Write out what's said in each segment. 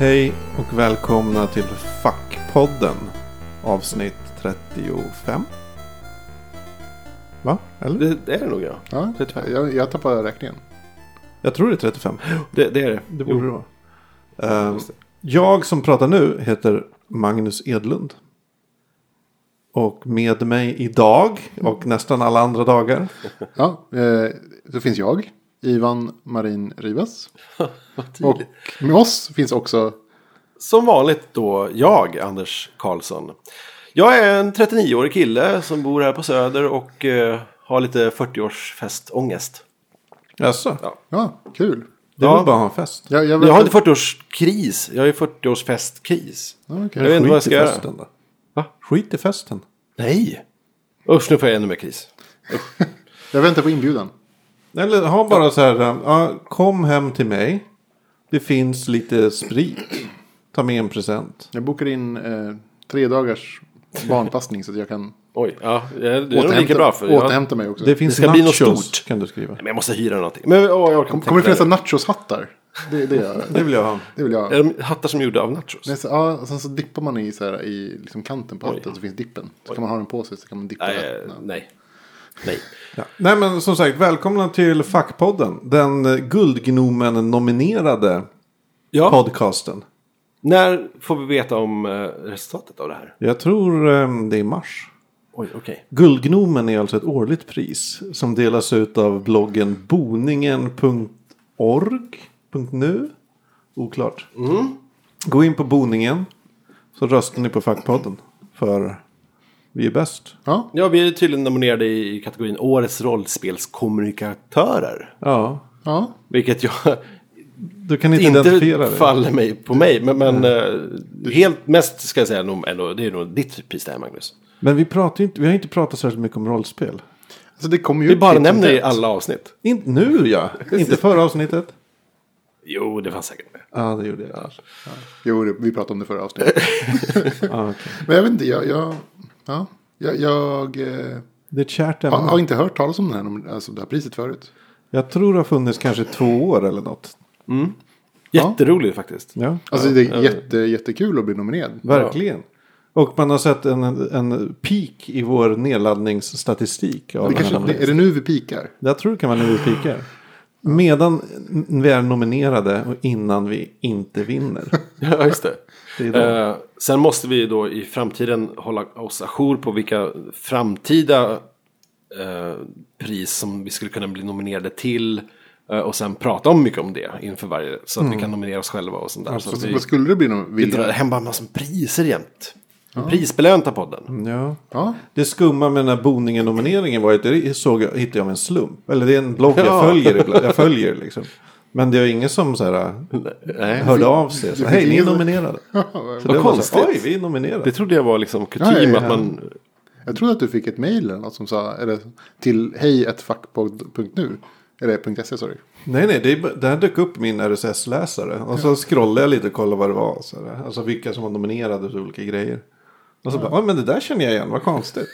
Hej och välkomna till Fackpodden. Avsnitt 35. Va? Eller? Det, det är det nog ja. Ja, 35. jag, jag tappar räkningen. Jag tror det är 35. Det, det är det. Det borde det vara. Eh, jag som pratar nu heter Magnus Edlund. Och med mig idag och nästan alla andra dagar. Ja, eh, då finns jag, Ivan Marin Rivas. Och med oss finns också, Som vanligt då jag, Anders Karlsson. Jag är en 39-årig kille som bor här på Söder och eh, har lite 40-årsfestångest. Jaså? Ja. ja, kul. Det är Ja. väl bara att ha en fest? Jag, jag, Jag har inte 40-årskris, jag har ju 40-årsfestkris. Ja, okej. Jag vet inte vad jag ska göra. festen då. Va? Skit i festen. Nej! Usch, nu får jag ännu mer kris. jag väntar på inbjudan. Eller ha bara så här. um, Ja, kom hem till mig. Det finns lite sprit. Ta med en present. Jag bokar in eh, tre dagars barnpassning så att jag kan Oj, ja, det är nog lika bra för jag, återhämta mig också. Det finns ska bli något nachos stort. kan du skriva. Men jag måste hyra någonting. Men, åh, jag kan Kommer det tänka finnas nachoshattar? Det, det, Det vill jag ha. det vill jag. Är de hattar som är gjorda av nachos? Nej, så, ja, och sen så dippar man i, så här, i liksom kanten på hatten så finns dippen. Så kan man ha den på sig så kan man dippa eh, Ja. nej. Nej. Ja. Nej men som sagt, välkomna till Fackpodden. Den eh, Guldgnomen-nominerade Ja, podcasten. när får vi veta om eh, resultatet av det här? Jag tror eh, det är i mars. Oj, okej. Guldgnomen är alltså ett årligt pris som delas ut av bloggen boningen.org.nu. Oklart. Gå in på boningen så röstar ni på Fackpodden. För vi är bäst. Ja, Ja, vi är tydligen nominerade i kategorin Årets rollspelskommunikatörer. Ja, ja. Vilket jag du kan inte, identifiera inte det. faller mig på mig. Men, men eh, helt mest ska jag säga nog, ändå, det är nog ditt pris det här Magnus. Men vi, pratar ju inte, vi har inte pratat särskilt mycket om rollspel. Alltså det ju Vi bara nämner det i alla avsnitt. Inte nu ja, inte förra avsnittet. Jo, det fanns säkert med. Ja, det gjorde jag. Jo, det- vi pratade om det förra avsnittet. Ja, okej. Men jag vet inte, jag, jag, ja, jag, jag eh, Det är ett kärt har, har inte hört talas om det här, alltså det här priset förut. Jag tror det har funnits kanske två år eller något. Jätteroligt faktiskt. Ja, Alltså det är jätte, jättekul att bli nominerad. verkligen. Och man har sett en, en peak i vår nedladdningsstatistik. Av Det kanske, den är det nu vi pikar? Jag tror det kan vara nu vi pikar. Medan vi är nominerade och innan vi inte vinner. Ja, just det. Eh, sen måste vi då i framtiden hålla oss ajour på vilka framtida eh, pris som vi skulle kunna bli nominerade till. eh, och sen prata om mycket om det inför varje. Så att vi kan nominera oss själva och sånt där. så Så, att vi, vad skulle det bli någon vi drar hem bara massor priser jämt. En Prisbelönta podden. Ja. Ja, Det skumma med den här Boningen-nomineringen var att det såg jag, hittade jag av en slump. Eller det är en blogg jag Ja. följer ibland. Jag följer liksom. Men det var ingen som så här, Nej, hörde av sig. Så, Hej, ni är nominerade. Så Vad det var konstigt. Så, Oj, vi är nominerade. det trodde jag var liksom kutym Ja, ja, ja. att man... jag trodde att du fick ett mejl eller något som sa, eller till hej.fackpodd.nu. Eller .se, sorry. Nej, nej, det, är bara- det här dök upp min RSS-läsare. Och så scrollade jag lite och kollade vad det var. Så här. Alltså vilka som var nominerade för olika grejer. Och så bara, ja men det där känner jag igen, vad konstigt.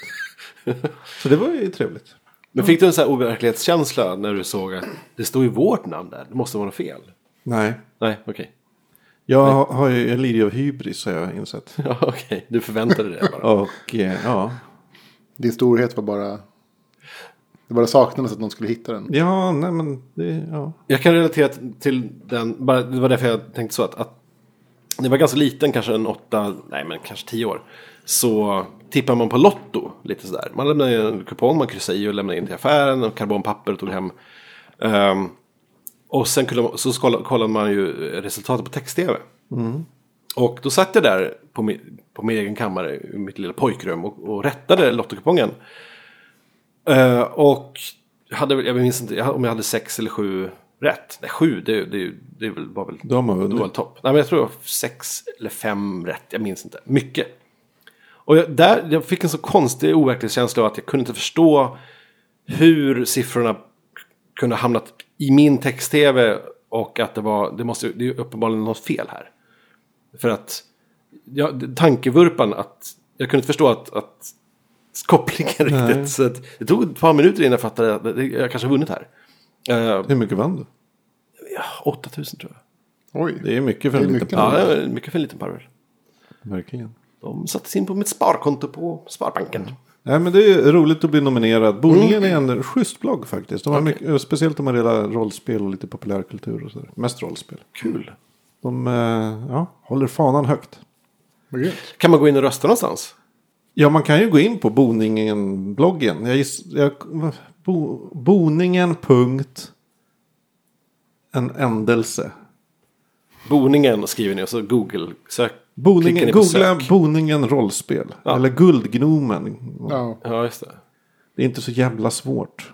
så det var ju trevligt. Men fick du en sån här overklighetskänsla när du såg att det står ju vårt namn där? Det måste vara något fel. Nej, Nej, okej. jag, har- har ju, jag lider ju av hybris har jag insett. Ja, okej. Du förväntade dig det bara. Och eh, ja, Din storhet var bara... Det bara saknades att någon skulle hitta den. ja, nej men det, ja. Jag kan relatera till den, bara, det var därför jag tänkte så att, att det var ganska liten, kanske en åtta, nej men kanske tio år. Så tippar man på Lotto lite sådär. Man lämnade in en kupong, man kryssade i och lämnade in till affären och karbonpapper och tog hem. Ehm, och sen kunde, man- så kollade, man ju resultatet på text-tv. Och då satt jag där på min, på min egen kammare i mitt lilla pojkrum och, och rättade Lottokupongen. Eh, och hade, jag minns inte jag- om jag hade sex eller sju rätt. Nej, sju, det, det, det var väl De har det var väl topp. Nej, men jag tror det var sex eller fem rätt. Jag minns inte. Mycket. Och jag, där, jag fick en så konstig overklighetskänsla av att jag kunde inte förstå hur siffrorna kunde ha hamnat i min text-tv och att det var, det måste, det är uppenbarligen något fel här. För att, ja, tankevurpan att, jag kunde inte förstå att, att kopplingen Nej. riktigt. Så att, det tog ett par minuter innan jag fattade att jag kanske har vunnit här. Uh, Hur mycket vann du? ja, 8000 tror jag. Oj. Det är mycket för en Det är liten mycket. Ja, parvel. det är mycket för en liten parvel. Verkligen. De sattes in på mitt sparkonto på Sparbanken. Nej men det är roligt att bli nominerad. Boningen är en schysst blogg faktiskt. De har mycket, speciellt om man gillar rollspel och lite populärkultur och sådär. Mest rollspel. Kul. De eh, ja, håller fanan högt. Kan man gå in och rösta någonstans? Ja, man kan ju gå in på Boningen-bloggen. Jag giss, jag, bo, boningen punkt en ändelse. Boningen skriver ni och så Google sök. Boningen, googla. Boningen rollspel. Ja. Eller Guldgnomen. Ja. Ja, just det. Det är inte så jävla svårt.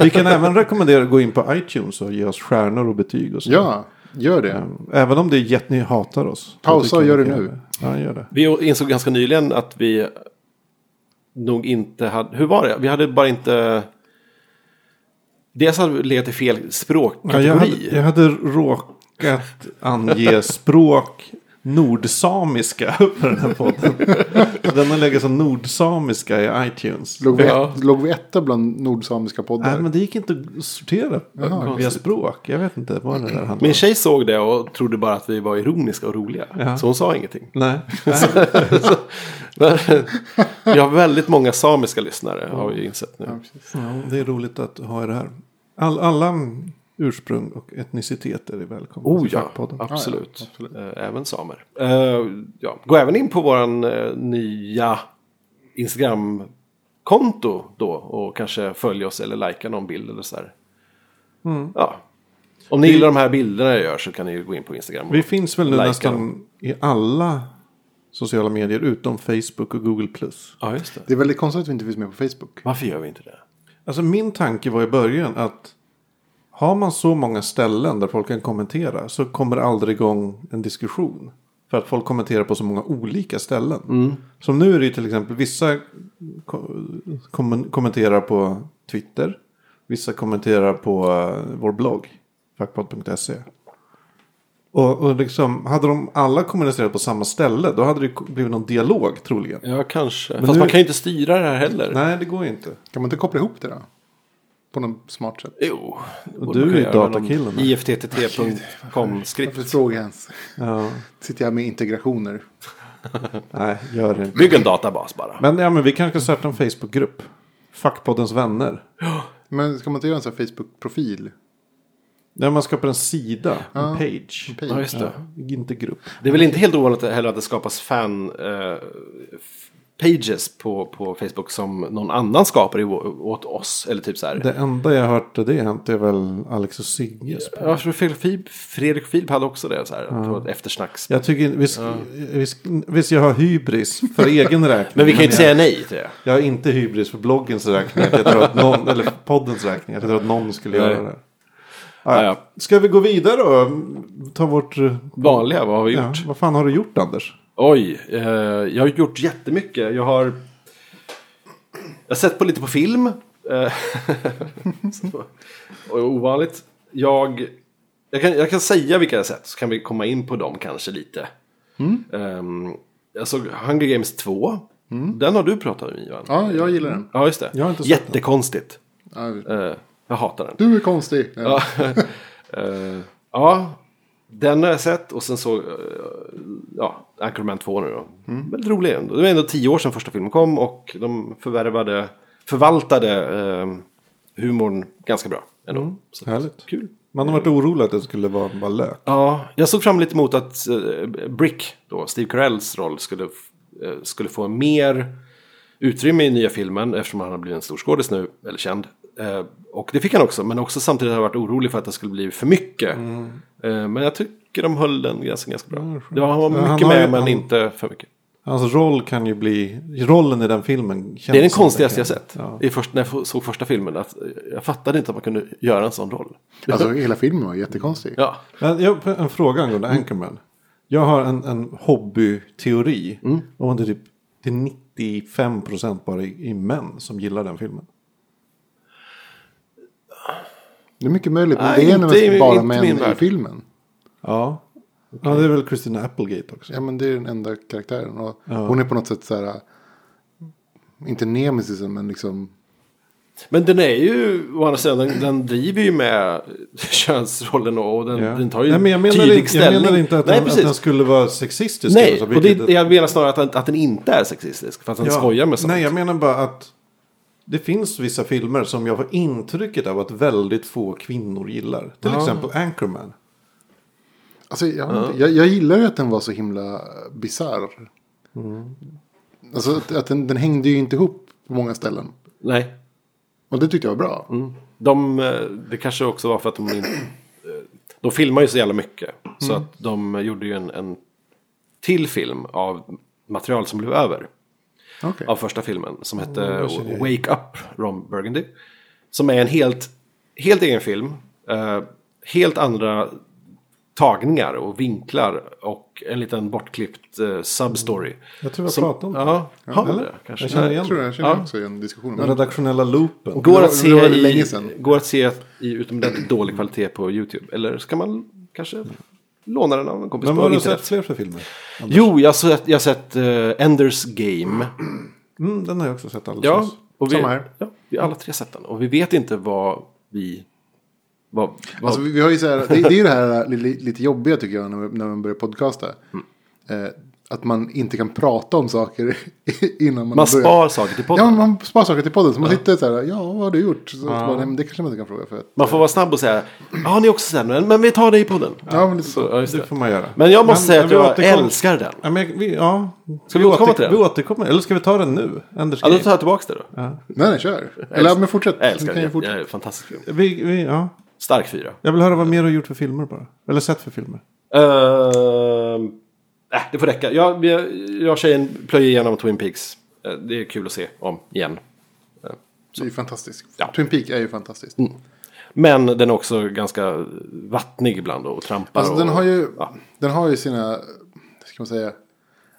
Vi kan även rekommendera att gå in på iTunes och ge oss stjärnor och betyg och så. ja, gör det. Även om det är jätte ni hatar oss. Pausa och gör det nu. Ja, gör det. Vi insåg ganska nyligen att vi nog inte hade... Hur var det? Vi hade bara inte... Dels hade vi legat i fel Ja, språkkategori. jag, hade, jag hade råkat ange språk nordsamiska för den här podden. Den har legat som nordsamiska i iTunes. Låg vi, Ja. låg vi etta bland nordsamiska poddar? Nej, men det gick inte att sortera via språk. Jag vet inte vad det där handlar Min tjej såg det och trodde bara att vi var ironiska och roliga. Ja. Så hon sa ingenting. Nej. Vi har väldigt många samiska lyssnare har vi insett nu. Ja, det är roligt att ha det här. All, alla ursprung och etniciteter är välkomna Oh till ja, Fackpodden. absolut. Ja, ja, Eh, Även samer. Eh, ja. Gå även in på våran eh, nya Instagram-konto då och kanske följa oss eller likea någon bild eller så här. Mm. Ja. Om ni gillar de här bilderna jag gör så kan ni gå in på Instagram. Vi finns väl nu nästan i alla sociala medier utom Facebook och Google+. Ja, just det. Det är väldigt konstigt att vi inte finns med på Facebook. Varför gör vi inte det? Alltså min tanke var i början att har man så många ställen där folk kan kommentera så kommer det aldrig igång en diskussion. För att folk kommenterar på så många olika ställen. Som nu är det ju till exempel vissa ko- kom- kommenterar på Twitter. Vissa kommenterar på eh, vår blogg. Fackpodd.se. Och, och liksom, hade de alla kommunicerat på samma ställe då hade det blivit någon dialog troligen. Ja, kanske. Men Fast nu- man kan ju inte styra det här heller. Nej, det går ju inte. Kan man inte koppla ihop det då? På något smart sätt? Jo. Och du är datakillen. IFTTT.com Varför skript. frågar jag ens? Ja, Sitter jag med integrationer? nej, gör det inte. Bygg en databas bara. Men, ja, men vi kanske ska starta en Facebookgrupp. Fackpoddens vänner. Men ska man inte göra en sån här Facebook-profil? Där man skapar en sida, en page. Ja, just det. Ja, inte grupp. Det är väl inte helt ovanligt heller att det skapas fan eh, pages på, på Facebook som någon annan skapar i, åt oss. Eller typ så här. Det enda jag hört det hänt är väl Alex och Sigges. Tror Fredrik Filip, Fredrik Filip hade också det. Så här, ett eftersnacks. Jag tycker visst, visst, visst jag har hybris för egen räkning. Men vi kan ju inte säga nej till det. Jag har inte hybris för bloggens räkning. Jag tror att någon, eller poddens räkning. Jag tror att någon skulle Nej. göra det. Ja, Ja, ja. Ska vi gå vidare då? Ta vårt... Vanliga, vad har vi Ja, gjort? vad fan har du gjort Anders? Oj, eh, jag har gjort jättemycket. Jag har, jag har sett på lite på film. Eh, ovanligt. Jag, jag, kan, jag kan säga vilka jag sett så kan vi komma in på dem kanske lite. Mm. jag såg Hunger Games 2. Den har du pratat om Ivan. Ja, jag gillar den. Ja, just det. Jag har inte Jättekonstigt. Ja, Eh, jag hatar den. Du är konstig. Ja. Eh, ja, den har jag sett och sen så, uh, ja, Anchorman 2 nu då. Väldigt rolig ändå. Det var ändå tio år sedan första filmen kom och de förvärvade, förvaltade uh, humorn ganska bra ändå. Så, Härligt. Kul. Man har varit orolig att det skulle vara bara lök. Ja, jag såg fram lite emot att eh, Brick, då, Steve Carells roll, skulle, eh, skulle få mer utrymme i nya filmen eftersom han har blivit en stor skådis nu, eller känd. Eh, och det fick han också, men också samtidigt har jag varit orolig för att det skulle bli för mycket. Eh, men jag tycker de höll den ganska, ganska bra. Det var, han var mycket han med, ju- men han- inte för mycket. Hans roll kan ju bli, rollen i den filmen känns Det är den konstigaste jag sett. Ja. I först, när jag såg första filmen, att jag fattade inte att man kunde göra en sån roll. Alltså hela filmen var jättekonstig. Ja, Men jag har en fråga angående Anchorman. Jag har en, en hobbyteori. Mm. Om att det är typ det är 95% bara i, i män som gillar den filmen. Det är mycket möjligt, men Nej, det är inte mest bara inte män i filmen. Ja. Ja, det är väl Christina Applegate också. Ja, men det är den enda karaktären. Och Hon är på något sätt så här, inte nemesisen, men liksom Men den är ju, å andra sidan, den, den driver ju med könsrollen och den, Ja. den tar ju Nej, men jag menar, tydlig inte, ställning. jag menar inte att, Nej, den, att precis. den skulle vara sexistisk. Nej, eller så, och det, vilket- jag menar snarare att den, att den inte är sexistisk. För att den Ja. skojar med sånt. Nej, jag menar bara att det finns vissa filmer som jag får intrycket av att väldigt få kvinnor gillar. Till exempel Anchorman. Alltså, jag, inte, jag, jag gillar ju att den var så himla bisarr. Alltså att, att den, den hängde ju inte ihop på många ställen. Nej. Och det tyckte jag var bra. De, eh, det kanske också var för att de inte... De filmar ju så jävla mycket. Så Mm. att de gjorde ju en, en till film av material som blev över. Okej. Av första filmen. Som hette jag Wake Up Ron Burgundy. Som är en helt, helt egen film. Eh, helt andra tagningar och vinklar. Och en liten bortklippt eh, substory. Jag tror jag Som- pratade om det. Ja, har vi Eller? det kanske? Jag känner Jag igen tror det. jag känner Ja. också igen diskussionen. Den redaktionella loopen. Går att, se i, länge sedan. går att se i utomordentligt dålig kvalitet på YouTube. Eller ska man kanske låna den av en kompis Men på har du internet? sett fler för filmer? Jo, jag har sett, jag har sett eh, Enders Game. Mm, den har jag också sett alldeles Ja, nyss. och vi, Samma här. ja, vi har alla tre sett den. Och vi vet inte vad vi... Vad, vad, Alltså, vi, vi har ju så här, det, det är ju det här lite, lite jobbiga tycker jag när, vi- när man börjar podcasta. Eh, att man inte kan prata om saker innan man, man spar saker till podden. Ja, man spar saker till podden. Så man sitter så här, ja vad har du gjort? Så, så bara, nej, men det kanske man inte kan fråga för. Att, Man får vara snabb och säga, ja ni är också sen, men, men vi tar det i podden. ja, men lite Så, så. ja, Det det. får man göra. Men jag måste säga att vi jag återkom- älskar den. Ja, men vi, ja. Ska vi återkomma till den? Vi återkommer. Eller ska vi ta den nu? Anders Ja, då tar jag tillbaka det då. Nej, nej, kör. Eller ja, men fortsätt. Jag Vi älskar den. ju Det fortsätta. är fantastisk film. vi, vi, ja. Stark fyra. Jag vill höra vad mer du har gjort för filmer bara. Eller sett för filmer. Uh, äh, det får räcka. Jag, jag, jag och tjejen plöjer igenom Twin Peaks. Eh, det är kul att se om igen. Det är fantastiskt. Ja. Twin Peak är ju fantastiskt. Men den är också ganska vattnig ibland och trampar. Alltså och, den har ju, ja. den har ju sina, ska man säga,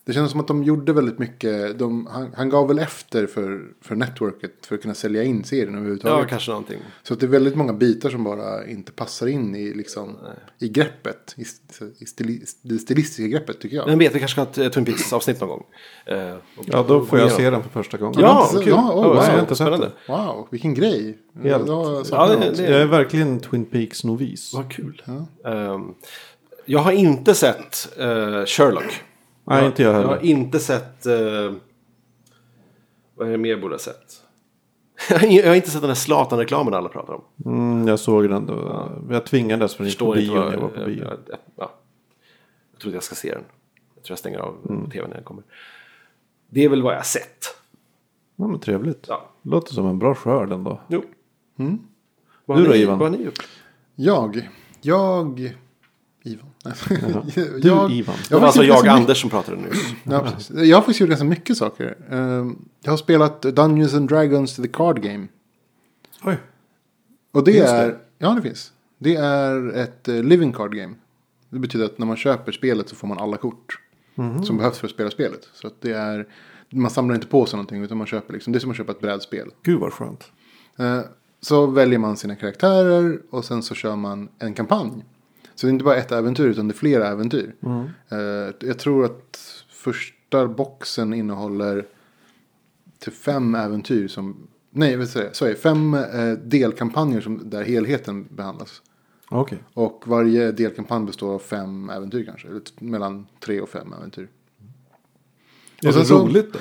det känns som att de gjorde väldigt mycket, de, han, han gav väl efter för, för networket för att kunna sälja in serien Ja, överhuvudtaget. kanske någonting. Så att det är väldigt många bitar som bara inte passar in i, liksom, i greppet, i, i stili, det stilistiska greppet tycker jag. Men vet, vi kanske ska ha ett Twin Peaks-avsnitt någon gång. Eh, Ja, då får jag se den för första gången. Ja, Ja, kul. ja, oh, Ja, wow. jag har inte sett spännande. Wow, vilken grej. Helt. Ja, Ja, det- det- Jag är verkligen Twin Peaks novis. Vad kul. Ehm, jag har inte sett eh, Sherlock. Nej, inte jag Jag heller. har inte sett... eh, vad är det mer jag borde ha sett? jag har inte sett den där Zlatan-reklamen alla pratar om. Mm, jag såg den då. Jag tvingades för att Förstår på inte bio jag var på jag, bio. jag, jag, ja. jag tror att jag ska se den. Jag tror jag stänger av Mm. tv när den kommer. Det är väl vad jag har sett. Ja, men trevligt. Ja. Låter som en bra skörd ändå. Jo. Mm. Vad Du då, ni, Ivan? Vad har ni gjort? Jag, jag, Ivan. Du, jag, Ivan. Det var alltså jag, Anders, som pratade nyss. mycket- Ja, precis. jag har faktiskt gjort ganska mycket saker. Ehm, Jag har spelat Dungeons and Dragons the Card Game. Oj. Och det Finns är, det? ja det finns. Det är ett eh, living card game. Det betyder att när man köper spelet så får man alla kort. Mhm. Som behövs för att spela spelet. Så att det är, man samlar inte på sig någonting utan man köper liksom, det är som att köpa ett brädspel. Gud vad skönt. Eh, Så väljer man sina karaktärer och sen så kör man en kampanj. Så det är inte bara ett äventyr utan det är flera äventyr. Eh, Jag tror att första boxen innehåller till fem äventyr som, nej vad säger jag, fem eh, delkampanjer som, där helheten behandlas. Okej. Och varje delkampanj består av fem äventyr kanske, mellan tre och fem äventyr. Är Och det så- roligt då?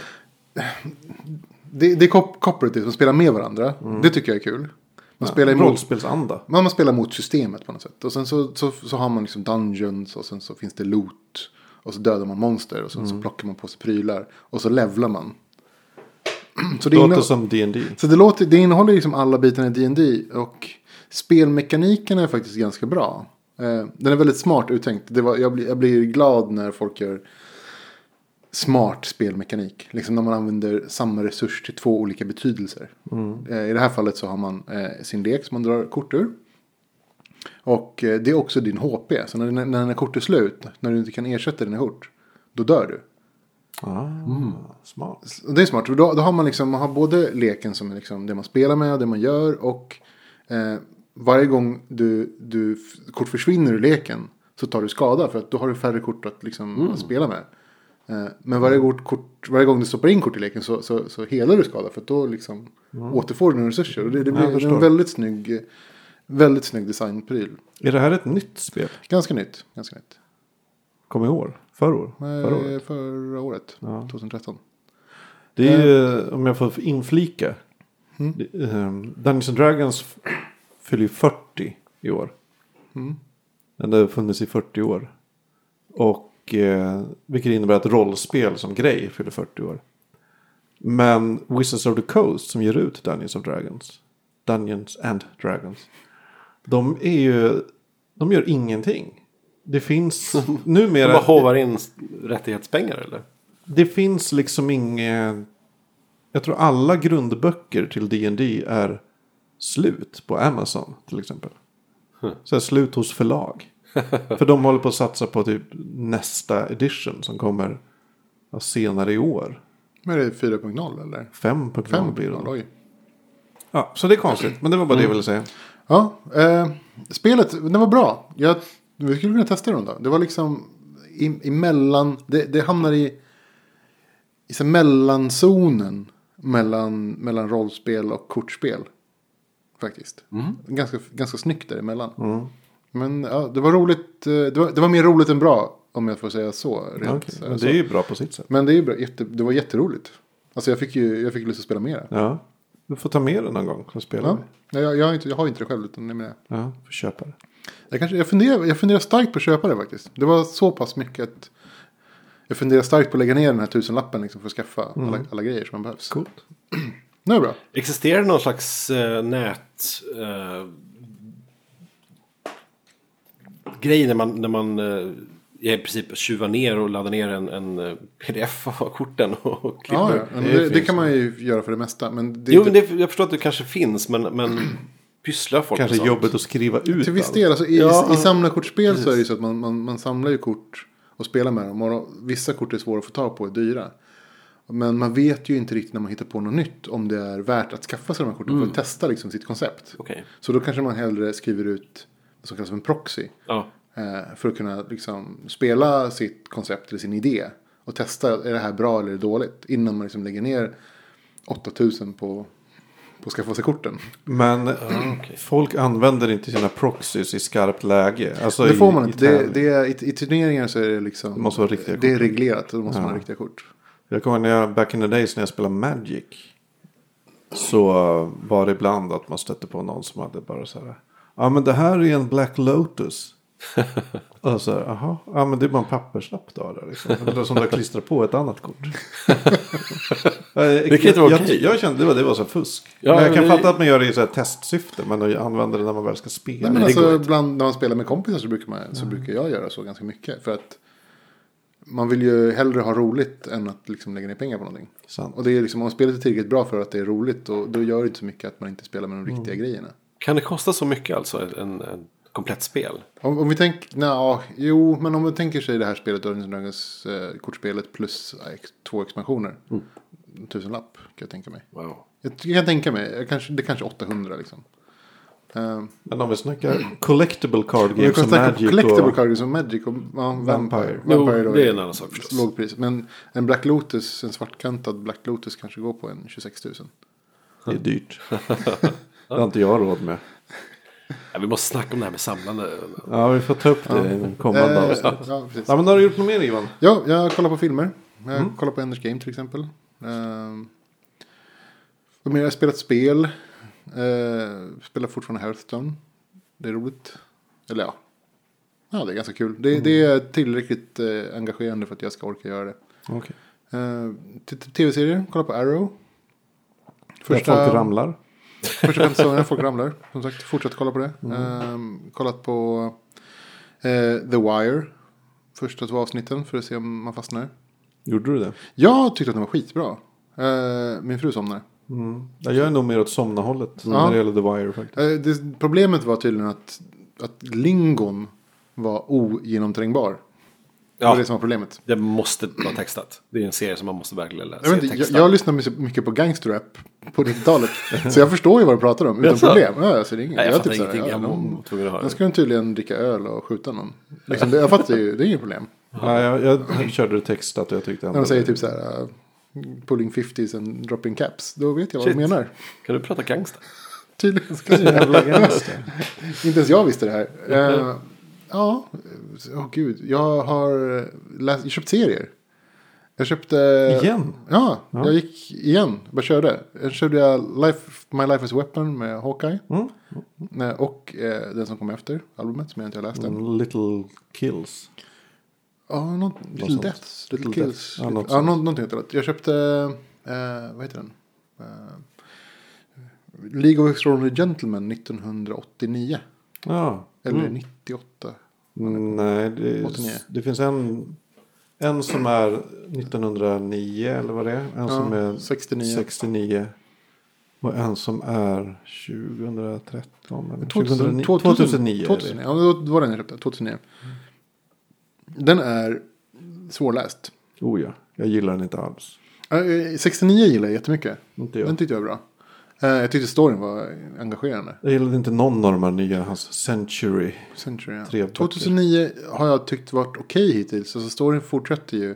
Det, det är co- cooperative, man spelar med varandra. Det tycker jag är kul. Man spelar emot Rollspelsanda. Man, man spelar mot systemet på något sätt. Och sen så, så, så har man liksom dungeons och sen så finns det loot. Och så dödar man monster och sen så plockar man på sig prylar. Och så levlar man. så det, Låter som D&D. så det, låter, det innehåller liksom alla bitarna i D&D Och spelmekaniken är faktiskt ganska bra. Eh, den är väldigt smart uttänkt. Det var, jag, blir, jag blir glad när folk gör smart spelmekanik. Liksom när man använder samma resurs till två olika betydelser. Eh, I det här fallet så har man eh, sin lek som man drar kort ur. Och eh, det är också din HP. Så när, när dina kort är slut, när du inte kan ersätta dina kort, då dör du. Ah, Smart. Och det är smart. Då, då har man liksom, man har både leken som är liksom det man spelar med och det man gör. Och eh, varje gång du, du kort försvinner ur leken så tar du skada. För att då har du färre kort att liksom, att spela med. Eh, Men varje, gång- kort, varje gång du stoppar in kort i leken så, så, så helar du skada. För då liksom återfår du dina resurser. Och det, det blir en väldigt snygg, väldigt snygg designpryl. Är det här ett nytt spel? Ganska nytt. Ganska nytt. Kom i år? Förra år? Förra Eh, året? Förra året. Ja. 2013. Det är ju, om jag får inflika. det- ehm, Dungeons and Dragons fyller ju 40 i år. Den har funnits i 40 år. Och eh, vilket innebär att rollspel som grej fyller 40 år. Men Wizards of the Coast som ger ut Dungeons of Dragons. Dungeons and Dragons. De är ju, de gör ingenting. Det finns De numera. bara hovar in rättighetspengar eller? Det finns liksom inget... Jag tror alla grundböcker till D&D är slut på Amazon till exempel. Så är slut hos förlag. För de håller på att satsa på typ nästa edition som kommer senare i år. Men är det 4.0 eller? 5.0 blir det. 5.0, oj. Ja, så det är konstigt. Men det var bara det jag ville säga. Ja, eh, spelet, det var bra. Jag, vi skulle kunna testa det då. Det var liksom i, emellan, det, det hamnar i, i så mellanzonen mellan, mellan rollspel och kortspel. Faktiskt. Ganska, ganska snyggt däremellan. Men ja, det var roligt, eh, det var, det var mer roligt än bra. Om jag får säga så. Rent, Ja, okej. eh, Men så. det är ju bra på sitt sätt. Men det, är ju bra, jätte, det var jätteroligt. Alltså jag fick ju jag fick lust att spela mer. Ja. Du får ta med det någon gång och spela. Ja. Ja. Jag, jag, har inte, jag har inte det själv utan det är med. ja, får köpa det. Jag, kanske, jag, funderar, jag funderar starkt på att köpa det faktiskt. Det var så pass mycket att jag funderar starkt på att lägga ner den här tusenlappen liksom för att skaffa alla, alla grejer som man behövs. Coolt. Det är bra. Existerar det någon slags eh, nät... Eh, grej när man, när man eh, i princip tjuvar ner och laddar ner en, en eh, pdf av korten och. Ja, ja. Men Det det, det, kan man ju göra för det mesta. Men det, Jo, men det, jag förstår att det kanske finns, men, men pysslar folk Kanske jobbet att skriva ut till viss allt. del, alltså, i, Ja. i samlarkortspel så är det ju så att man, man, man samlar ju kort och spelar med dem. Och vissa kort är svåra att få tag på, är dyra. Men man vet ju inte riktigt när man hittar på något nytt om det är värt att skaffa sig de här korten för att testa liksom sitt koncept. Okej. Så då kanske man hellre skriver ut vad som kallas för en proxy. Ja. Eh, för att kunna liksom spela sitt koncept eller sin idé. Och testa, är det här bra eller dåligt? Innan man liksom lägger ner 8000 på, på att skaffa sig korten. Men okej. folk använder inte sina proxies i skarpt läge. Alltså det i- får man i inte. Det, det är, i, I turneringar så är det liksom. Det måste vara riktiga Det är reglerat. Då måste man Ja. ha riktiga kort. Jag kommer ihåg när jag, back in the days när jag spelade Magic. Så var det ibland att man stötte på någon som hade bara så här. Ja men det här är en Black Lotus. Och så här, jaha, ja men det är bara en papperslapp då. Eller liksom. Som du har klistrat på ett annat kort. det kan inte vara jag, okej. jag kände det var, det var så fusk. Ja, men jag men kan det- fatta att man gör det i så här testsyfte. Men att använda det när man väl ska spela. Nej, men alltså, ibland när man spelar med kompisar så brukar, man, så brukar jag göra så ganska mycket. För att man vill ju hellre ha roligt än att liksom lägga ner pengar på någonting. Sant. Och det är liksom, om spelet är tillräckligt bra för att det är roligt. Och då gör det inte så mycket att man inte spelar med de riktiga grejerna. Kan det kosta så mycket alltså, en, en komplett spel? Om, om vi tänker, nja, jo, men om vi tänker sig det här spelet, Dungeons and Dragons eh, kortspelet plus eh, ex, två expansioner. En tusenlapp kan jag tänka mig. Wow. Jag, jag kan tänka mig, jag kanske, det är kanske 800 liksom. Eh, Men om vi snackar collectible card och games kan som snacka Magic Collectible och... Cards som Magic och ja, Vampire. Jo, Vampire då det är en annan sak förstås. Lågpris. Men en Black Lotus, en svartkantad Black Lotus kanske går på en 26 000. Det är dyrt. det har inte jag råd med. Ja, vi måste snacka om det här med samlande. Ja, vi får ta upp det i en kommande Eh, avsnitt. ja, precis. Ja, men har du gjort något mer Ivan? Ja, jag kollar på filmer. Jag Mm. kollar på Enders Game till exempel. Uh, vad mer? Jag har spelat spel. Uh, spelar fortfarande Hearthstone. Det är roligt. Eller ja. Ja, det är ganska kul. Det, Mm. det är tillräckligt eh, engagerande för att jag ska orka göra det. Okej. Uh, Tv-serier. Kolla på Arrow. Första... Folk ramlar. Första fem säsongerna, folk ramlar. Som sagt, fortsätt kolla på det. Mm. Ehm, kollat på eh, The Wire. Första två avsnitten för att se om man fastnar. Gjorde du det? Jag tyckte att den var skitbra. Eh, min fru somnar. Ja, jag är nog mer åt somnahållet Ja. när det gäller The Wire faktiskt. Eh, det, problemet var tydligen att, att lingon var ogenomträngbar. Det var Ja, det som var problemet. det måste vara textat. Det är en serie som man måste verkligen läsa. Jag, inte, jag, jag lyssnade mycket- mycket på gangsterrap på 90-talet. så jag förstår ju vad de pratar om utan problem. Ja, alltså, det är inget, Nej, jag typ fattar så här, ingenting. ja, Jag de- skulle tydligen dricka öl och skjuta någon. Liksom, det, jag fattar ju, det är inget problem. Ja, jag, jag körde det textat och jag tyckte När de säger typ så här. Uh, pulling 50s and dropping caps. Då vet jag vad Shit. de menar. Kan du prata gangsta? Tydligen. Ska jag Jävla gangster. Inte ens jag visste det här. Eh, ja, åh gud. Jag har läst, jag köpt serier. Jag köpte... Igen? Ja, jag gick igen. Bara körde. Jag körde jag Life, My Life is a Weapon med Hawkeye. Mm. Eh, Och eh, den som kom efter albumet som jag inte har läst än. Little kills. Ja, något, Little sånt. Deaths. Little, Little Kills. Deaths. Ja, Ja, något något ja, nå- någonting heter det. Jag köpte, eh, vad heter den? Eh, League of Extraordinary Gentlemen 1989. Ja. Eller Mm. 98. Nej, det, 89. det finns en, en som är 1909 eller vad det är. En som är 69. 69. Och en som är 2013. Eller 2000, 2009. 2009. är 2009. det. Ja, det var den jag köpte. 2009. Den är svårläst. Oh ja, jag gillar den inte alls. Eh, 69 gillar jag jättemycket. Inte jag. Den tyckte jag var bra. Eh, Jag tyckte storyn var engagerande. Jag gillade inte någon av de här nya, hans Century. Century, ja. Tre böcker. 2009 har jag tyckt varit okej hittills. Alltså storyn fortsätter ju.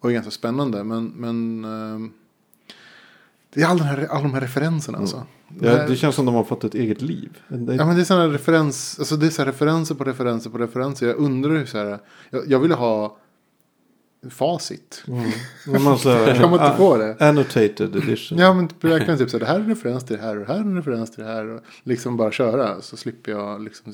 Och är ganska spännande. Men, men ehm, det är all den här, alla de här referenserna alltså. Det Ja, det känns som de har fått ett eget liv. Det, Ja men det är sådana referens, alltså det är så här referenser på referenser på referenser. Jag undrar hur så här, jag, jag ville ha facit. Men man så här, Kan man inte få det? Annotated edition. Ja men typ, verkligen typ så här, det här är en referens till det här och det här är en referens till det här. Och liksom bara köra så slipper jag liksom.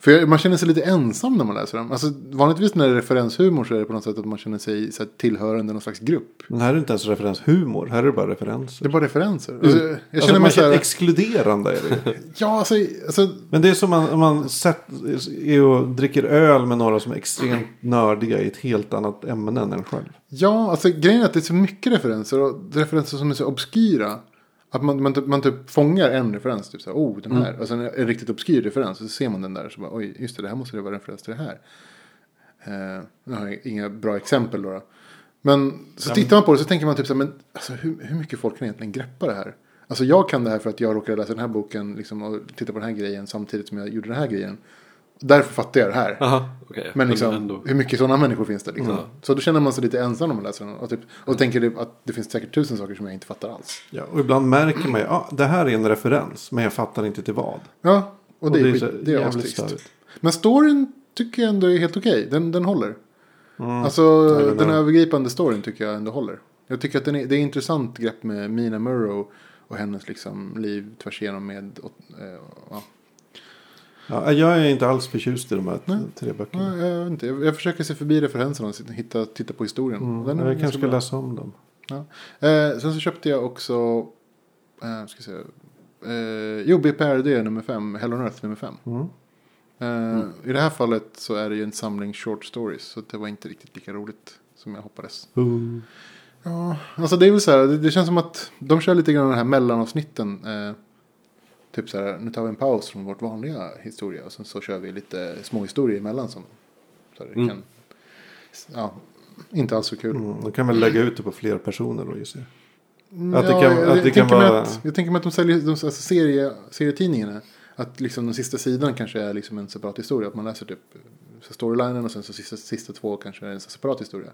För man känner sig lite ensam när man läser dem. Alltså vanligtvis när det är referenshumor så är det på något sätt att man känner sig så här, tillhörande någon slags grupp. Men här är det inte ens referenshumor. Här är det bara referenser. Det är bara referenser. Alltså, jag Alltså, känner man mig så här, exkluderande. Är det. ja alltså, alltså Men det är som man, om man sett, är och dricker öl med några som är extremt nördiga i ett helt annat ämne än en själv. Ja, alltså grejen är att det är så mycket referenser och referenser som är så obskyra. Att man, man, typ, man typ fångar en referens, typ så här, oh den här. Och sen en riktigt obskyr referens. Och så ser man den där så bara, oj, just det, det här måste det vara referens till det här. Eh, nu har jag inga bra exempel då. då. Men så tittar man på det så tänker man typ så här, men alltså, hur, hur mycket folk kan egentligen greppa det här? Alltså jag kan det här för att jag råkade läsa den här boken liksom, och titta på den här grejen samtidigt som jag gjorde den här grejen. Därför fattar jag det här. Aha, okej. Men liksom, ändå. hur mycket sådana människor finns det? Liksom? Mm. Så då känner man sig lite ensam när man läser den. Och, typ, och tänker det- att det finns säkert tusen saker som jag inte fattar alls. Ja, och ibland märker man ju, ah, det här är en referens, men jag fattar inte till vad. Ja, och det, Och är, det är skit, det är astrist. störigt. Men storyn tycker jag ändå är helt okej. Den, den håller. Alltså Mm. den den övergripande storyn tycker jag ändå håller. Jag tycker att den är, det är intressant grepp med Mina Murrow och hennes liksom liv tvärs igenom med... Och, eh, ja. Ja, jag är inte alls förtjust i de här Nej. tre böckerna. Ja, jag, inte, jag, jag försöker se förbi referenserna och hitta, titta på historien. Mm, jag kanske ska bra. läsa om dem. Ja. Eh, sen så köpte jag också, eh, ska säga, eh, jo BPRD nummer fem, Hell on Earth nummer fem. Mm. Eh, I det här fallet så är det ju en samling short stories, så det var inte riktigt lika roligt som jag hoppades. Ja, alltså det är väl så här, det, det känns som att de kör lite grann den här mellanavsnitten. Eh, typ så här, nu tar vi en paus från vårt vanliga historia och sen så kör vi lite små historier emellan som så här, Mm. kan, ja, inte alls så kul. Mm, de kan väl lägga ut det på fler personer då gissar jag. Mm, Att det ja, kan- jag, att jag det kan tänker mig vara- att, jag tänker mig att de säljer de, alltså serie, serietidningarna. Att liksom den sista sidan kanske är liksom en separat historia. Att man läser typ så storylinen och sen så sista, sista två kanske är en separat historia.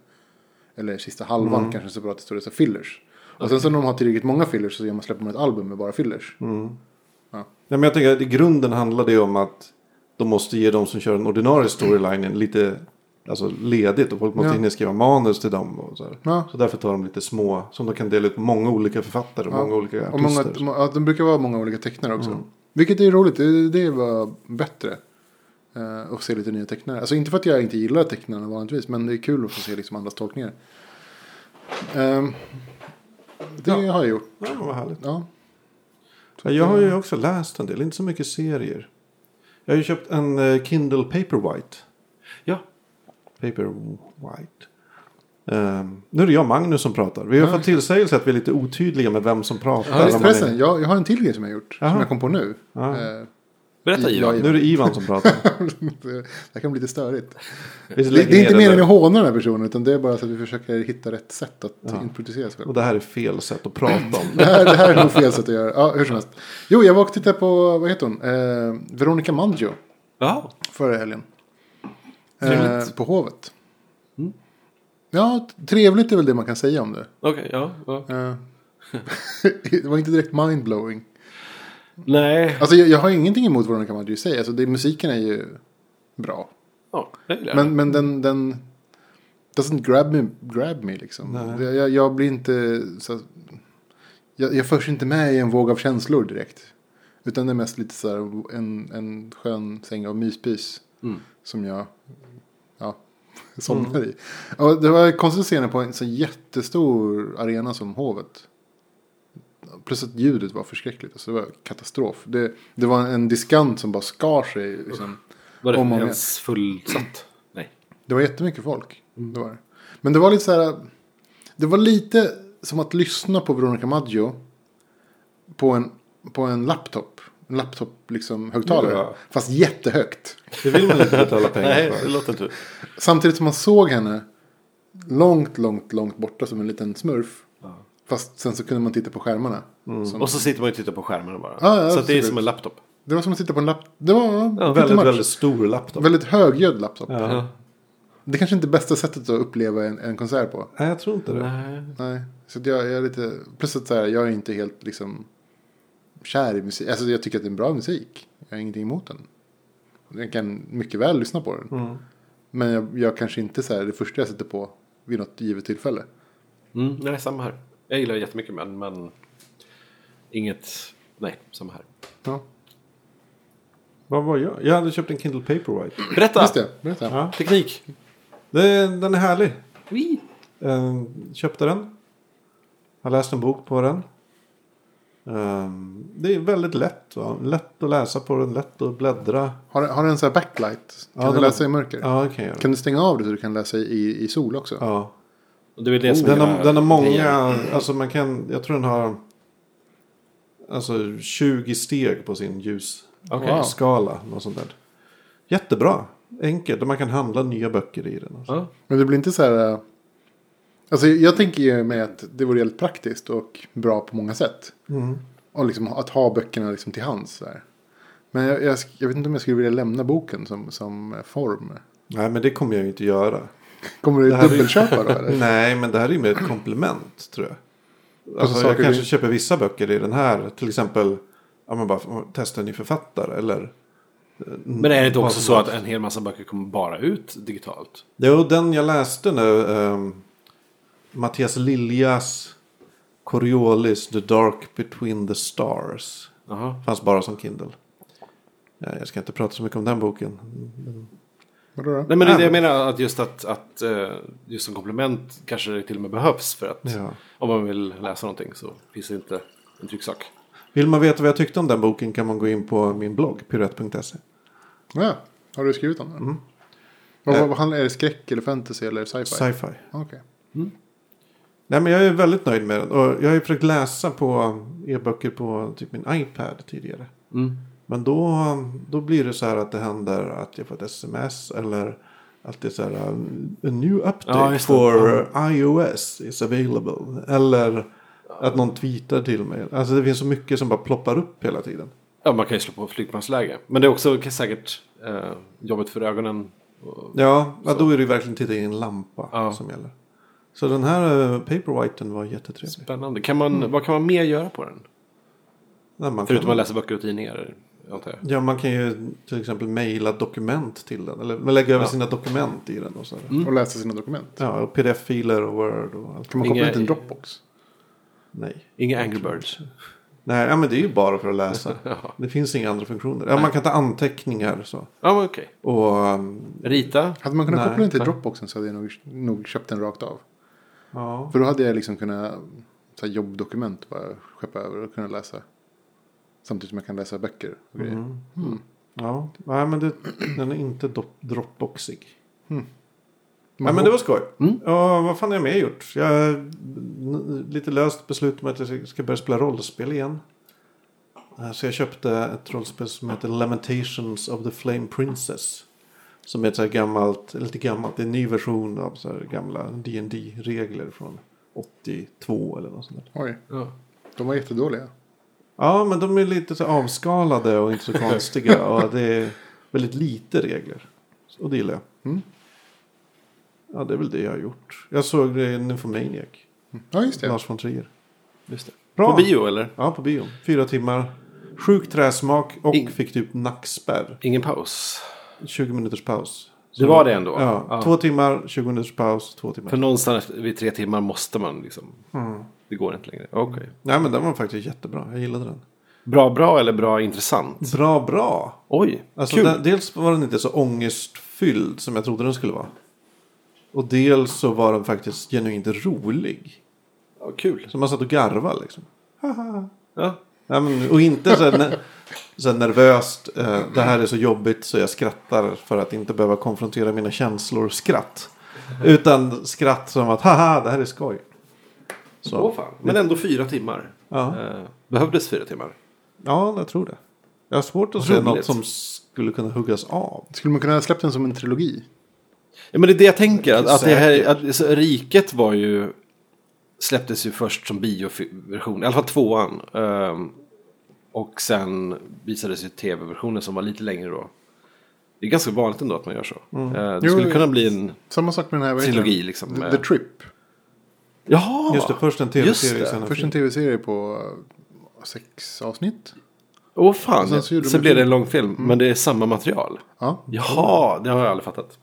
Eller sista halvan Mm. kanske en separat historia. Så fillers. Och sen så när de har tillräckligt många fillers så gör man, släpper man ett album med bara fillers. Mm. Ja. Ja, men jag tänker att i grunden handlar det om att de måste ge de som kör den ordinarie storylinen lite alltså, ledigt. Och folk måste Ja. hinna skriva manus till dem. Och så. Ja. så därför tar de lite små, som de kan dela ut på många olika författare och Ja. många olika Och många, artister. ja, de brukar vara många olika tecknare också. Mm. Vilket är roligt, det, det var bättre. Uh, att se lite nya tecknare. Alltså inte för att jag inte gillar tecknarna vanligtvis. Men det är kul att få se liksom andras tolkningar. Ehm, det Ja. har jag gjort. Ja, vad härligt. Ja. Ja, jag har ju också läst en del, inte så mycket serier. Jag har ju köpt en eh, Kindle Paperwhite. Ja. Paperwhite. Um, nu är det jag och Magnus som pratar. Vi har Ja. fått tillsägelse att vi är lite otydliga med vem som pratar. Ja, man är- jag, jag har en till grej som jag har gjort. Jaha. Som jag kom på nu. Ja. Berätta Ja, Ivan. Nu är det Ivan som pratar. det här kan bli lite störigt. Det, det är inte meningen att håna den här personen. Utan det är bara så att vi försöker hitta rätt sätt att Ja. introducera sig själv. Och det här är fel sätt att prata om. Det här, det här är nog fel sätt att göra. Ja, hur som helst. Jo, jag var och tittade på, vad heter hon? Eh, Veronica Maggio Ja. förra helgen. Eh, Trevligt. på Hovet. Ja, t- trevligt är väl det man kan säga om det. Okej, ja. ja. Eh, det var inte direkt mindblowing. Nej. Alltså jag, jag har ingenting emot vad kan man ju säga. Alltså det, musiken är ju bra. Ja, det gillar jag. Men, men den, den doesn't grab me, grab me liksom. Nej. Jag, jag, blir inte så, jag, jag förs inte med i en våg av känslor direkt. Utan det är mest lite så här en, en skön säng av myspys. Mm. Som jag ja, somnar i. Och det var konstigt att se den på en så jättestor arena som Hovet. Plus att ljudet var förskräckligt. Alltså det var katastrof. Det, det var en diskant som bara skar sig. Liksom. Var det ens fullsatt? Nej. Det var jättemycket folk. Det var det. Men det var lite så här. Det var lite som att lyssna på Veronica Maggio. På en, på en laptop. En laptop liksom högtalare. Ja. Fast jättehögt. Det vill man inte betala pengar Nej, för. det låter inte. Samtidigt som man såg henne. Långt, långt, långt borta som en liten smurf. Fast sen så kunde man titta på skärmarna. Som, Och så sitter man och tittar på skärmen bara. Ja, ja, så att det är som en laptop. det var som att titta på en laptop. Det var pretty Väldigt, väldigt stor laptop. väldigt högljudd laptop. Ja. Det är kanske inte är bästa sättet att uppleva en, en konsert på. Nej, jag tror inte det. Nej. Nej, så att jag, jag är lite... Plus att så här, jag är inte helt liksom kär i musik. Alltså jag tycker att det är en bra musik. Jag har ingenting emot den. Jag kan mycket väl lyssna på den. Mm. Men jag, jag kanske inte så här, det första jag sätter på vid något givet tillfälle. Mm, nej, samma här. Jag gillar det jättemycket men, men inget... Nej, samma här. Ja, Vad var jag? Jag hade köpt en Kindle Paperwhite. Berätta! just det. Berätta. Ja. Teknik. Det, den är härlig. Oui. Eh, köpte den. Har läst en bok på den. Eh, det är väldigt lätt. Va? Lätt att läsa på den, lätt att bläddra. Har, har den en sån här backlight? Kan Ja, du läsa i mörker? Ja, kan jag. Kan du stänga av det så du kan läsa i, i sol också? Ja. Och det är väl det som Den är har, den har många, alltså man kan, jag tror den har alltså 20 steg på sin ljusskala. Okej. Wow. Något sånt där. Jättebra. Enkelt och man kan handla nya böcker i den. Alltså. Ja. Men det blir inte så här... äh, Alltså jag tänker ju mig att det vore helt praktiskt och bra på många sätt. Mm. Och liksom att ha böckerna liksom till hands. Så här. Men jag, jag, jag vet inte om jag skulle vilja lämna boken som, som form. Nej men det kommer jag ju inte göra. Kommer du Det här är- dubbelköpa då eller? Nej men det här är ju mer ett komplement tror jag. Alltså, saker jag kanske du- köper vissa böcker i den här. Till exempel, ja men bara testa en ny författare eller. Men är det inte också så att en hel massa böcker kommer bara ut digitalt? Jo, den jag läste nu. Um, Mattias Liljas Coriolis The Dark Between the Stars. Jaha. Fanns bara som Kindle. Ja, jag ska inte prata så mycket om den boken. Vadå då? Nej men det är det jag menar att just att, att eh, just som komplement kanske det till och med behövs för att Ja. om man vill läsa någonting så finns det inte en trycksak. Vill man veta vad jag tyckte om den boken kan man gå in på min blogg, piruett.se. Ja, har du skrivit om det? Mm. Vad, Eh. vad, vad handlar är det skräck eller fantasy eller sci-fi? Sci-fi. Okej. Nej men jag är väldigt nöjd med den. Och jag har ju försökt läsa på e-böcker på typ min iPad tidigare. Mm. Men då, då blir det så här att det händer att jag får ett sms eller att det är så här um, a new update Ja, for iOS is available. Eller att någon tweetar till mig. Alltså det finns så mycket som bara ploppar upp hela tiden. Ja man kan ju slå på flygplansläge. Men det är också säkert eh, jobbigt för ögonen. Och, Ja, ja då är det ju verkligen titta i en lampa Ja. som gäller. Så den här uh, Paperwhiten var jättetrevlig. spännande. Kan man, Vad kan man mer göra på den? Nej, Förutom kan, att läsa böcker och tidningar. Antar jag. Ja, man kan ju till exempel mejla dokument till den. Eller lägga över Ja. sina dokument i den. Och så. här. Och läsa sina dokument. Ja, och pdf-filer och word och allt. Kan man koppla Inga- till en Dropbox? Nej. Inga Angry Birds. Nej, ja, men det är ju bara för att läsa. Ja, Det finns inga andra funktioner. Ja, man kan ta anteckningar så. ja okej. Och um, Rita. Hade man kunnat Nej, koppla den till. Dropboxen så hade jag nog, nog köpt den rakt av. ja. För då hade jag liksom kunnat så här, jobbdokument bara skeppa över och kunna läsa. Samtidigt som jag kan läsa böcker och grejer. Mm. Mm. Ja, nej men det, den är inte dropboxig. Man Nej men det var skoj. Mm. Ja, vad fan har jag mer gjort? Jag lite löst beslut med att jag ska börja spela rollspel igen. Eh, Så jag köpte ett rollspel som heter Lamentations of the Flame Princess. Som är ett så här gammalt, lite gammalt, det är en ny version av så här gamla dd regler från 82 eller något sånt där. Oj, Ja. de var jättedåliga. Ja, men de är lite så avskalade och inte så konstiga. och det är väldigt lite regler. Och det gillar jag. Mm. Ja, det är väl det jag har gjort. Jag såg Nymphomaniac. Ja, just det. Lars von Trier. Just det. Bra. På bio eller? Ja, på bio. Fyra timmar. Sjuk träsmak och Ing- fick typ nackspärr. Ingen paus. 20 minuters paus. Det var det ändå? Ja, Ja. två timmar, 20 minuters paus, två timmar. För någonstans vid tre timmar måste man liksom. Mm. Det går inte längre. Okej. Nej, men den var faktiskt jättebra. Jag gillade den. Bra, bra eller bra intressant? Bra, bra. Oj, Alltså, kul. den, dels var den inte så ångestfylld som jag trodde den skulle vara. Och dels så var den faktiskt genuint rolig. Ja, kul. Så man satt och garvade liksom. Ja. Ja, men, och inte så, här, ne- så här nervöst. Eh, det här är så jobbigt så jag skrattar för att inte behöva konfrontera mina känslor. Skratt. Utan skratt som att haha det här är skoj. Så. Åh fan. Men ändå fyra timmar. Ja. Eh, behövdes fyra timmar. ja, jag tror det. Jag har svårt att se något som skulle kunna huggas av. Skulle man kunna ha släppt den som en trilogi? Ja, men det är det jag tänker. Att, att det här, att, så, Riket var ju... Släpptes ju först som bioversion. I alla fall tvåan. Ehm, och sen visades ju tv-versionen som var lite längre då. Det är ganska vanligt ändå att man gör så. Eh, det Jo, skulle kunna bli en Samma sak med den här trilogi liksom. The, The Trip. Jaha! Just det, först en tv-serie det. sen en Först en film. tv-serie på eh, sex avsnitt. Åh fan, sen sen, så de blev en det en lång film. Men det är samma material. Ja. Jaha, det har jag aldrig fattat.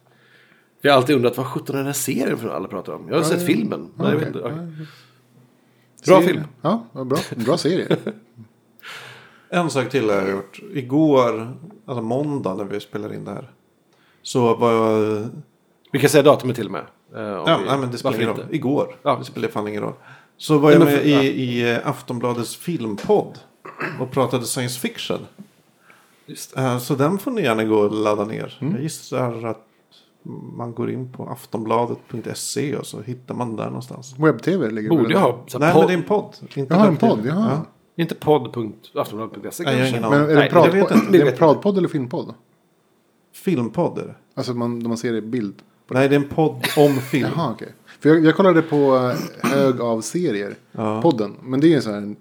Jag har alltid undrat vad sjutton är den här serien för alla pratar om. Jag har sett filmen. Men jag vet inte. okej. Bra Serie. film. Ja, bra. Bra serie. En sak till har jag gjort. Igår, alltså måndag när vi spelar in det här. Så var jag... Vi kan säga datumet till och med. Eh, Ja, vi- nej, men det spelar ingen roll. inte? Igår. Ja. Det spelar fan ingen roll. Så var jag men med för- ja. i, i eh, Aftonbladets filmpodd. Och pratade science fiction. Just Eh, Så den får ni gärna gå och ladda ner. Mm. Jag gissar att man går in på aftonbladet.se och så hittar man där någonstans. Webb-tv ligger Borde jag ha. Så Nej, podd, men det är en podd. Inte Jaha, en podd. Jaha. Ja. Inte podd.aftonbladet.se Nej, jag har kanske? ingen Men aning. är det Nej, en det vet jag pratpodd, inte. det är Det en pratpodd eller filmpodd? Filmpodd är det. Alltså man, man ser det i bild. Nej, det är en podd om film. Jaha, okej. För jag, jag kollade på eh, hög av serier. Ja. Podden. Men det är en sån här,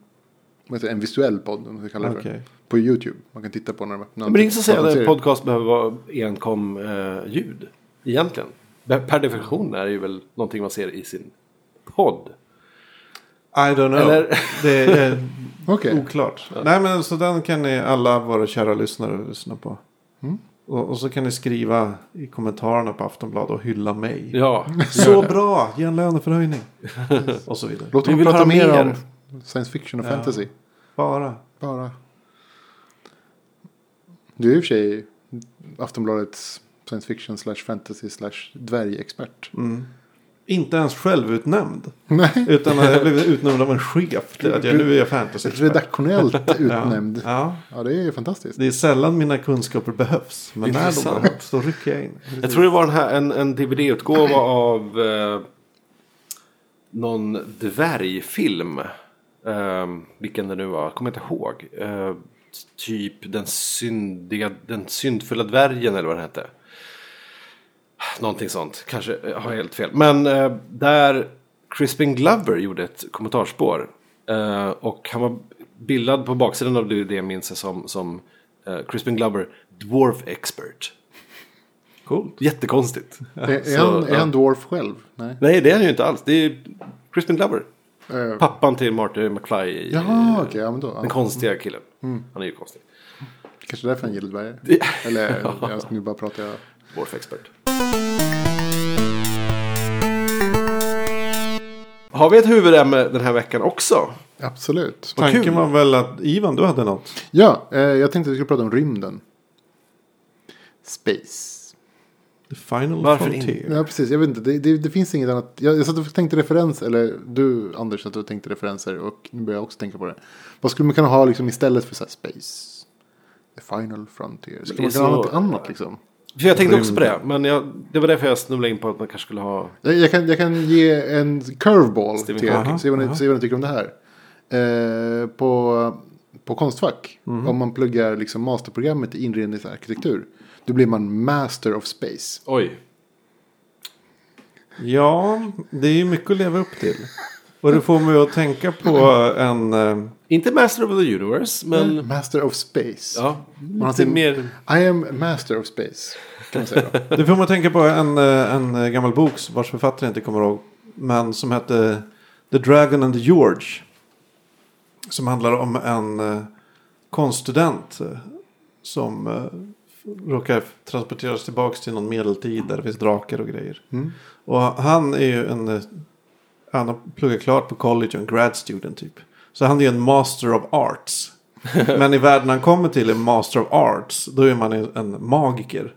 vad heter det, en visuell podd. Om man ska kalla det för. Okej. På YouTube. Man kan titta på när, Men det är ingen som säger att en podcast behöver vara enkom eh, ljud. Egentligen. Per definition är det ju väl någonting man ser i sin podd. I don't know. Eller- Det är Okej. oklart. Nej men så den kan ni alla våra kära lyssnare lyssna på. Och, och så kan ni skriva i kommentarerna på Aftonbladet och hylla mig. Ja. Så bra! Ge en löneförhöjning. och så vidare. Låt Vi oss vill prata mer. om science fiction och Ja. fantasy. Bara. Bara. Du är i och för sig Aftonbladets science fiction slash fantasy slash dvärgexpert. Mm. Inte ens självutnämnd. Nej, Utan jag blev utnämnd av en chef. Till att jag, nu är jag fantasy redaktionellt utnämnd. Ja. Ja, det är fantastiskt. Det är sällan mina kunskaper behövs. Men när de behövs då rycker jag in. Jag tror det var här, en, en DVD-utgåva av eh, någon dvärgfilm. Eh, vilken det nu var, jag kommer inte ihåg. Eh, typ den syndiga, den syndfulla dvärgen eller vad den hette. Någonting sånt, kanske jag har helt fel. Men eh, där Crispin Glover gjorde ett kommentarspår. Eh, och han var bildad på baksidan av det minns jag som, som eh, Crispin Glover, Dwarf Expert. Coolt. Jättekonstigt. Är, är, Så, han, är ja. han dwarf själv? Nej. Nej, det är han ju inte alls. Det är Crispin Glover. Eh, Pappan till Marty McFly. Jaha, okej. ja, men då. Den Ja. konstiga killen. Han är ju konstig. Kanske därför han gillar dvärgar. Det- Eller, jag, nu bara pratar jag. Dwarf expert. Har vi ett huvudämne den här veckan också? Absolut. Vad Tanken kul. var väl att Ivan, du hade något. Ja, eh, jag tänkte att vi skulle prata om rymden. Space. The final Varför frontier. Ja, precis. Jag vet inte. Det, det, det finns inget annat. Jag, jag satt och tänkte referens. Eller du, Anders, satt och tänkte referenser. Och nu börjar jag också tänka på det. Vad skulle man kunna ha liksom istället för så här, space? The final frontier. Skulle man kunna ha något annat liksom? För jag tänkte också på det. Men jag, det var därför jag snubblade in på att man kanske skulle ha... Jag, kan, jag kan ge en curveball till er. Se vad, ni, se vad ni tycker om det här. Eh, på, på Konstfack. Mhm. Om man pluggar liksom masterprogrammet i inredningsarkitektur. Då blir man master of space. Oj. Ja, det är ju mycket att leva upp till. Och det får mig att tänka på en... eh, Inte Master of the Universe, men... Master of space. Ja, Man har lite sin- mer... I am master of space. Kan man säga då. Det får man tänka på en, eh, en gammal bok vars författare jag inte kommer ihåg. Men som hette The Dragon and the George. Som handlar om en eh, konststudent. eh, Som eh, råkar transporteras tillbaka till någon medeltid där det finns drakar och grejer. Och han är ju en... eh, Han har pluggat klart på college och en grad student typ. Så han är ju en master of arts. Men i världen han kommer till är master of arts. Då är man en, magiker.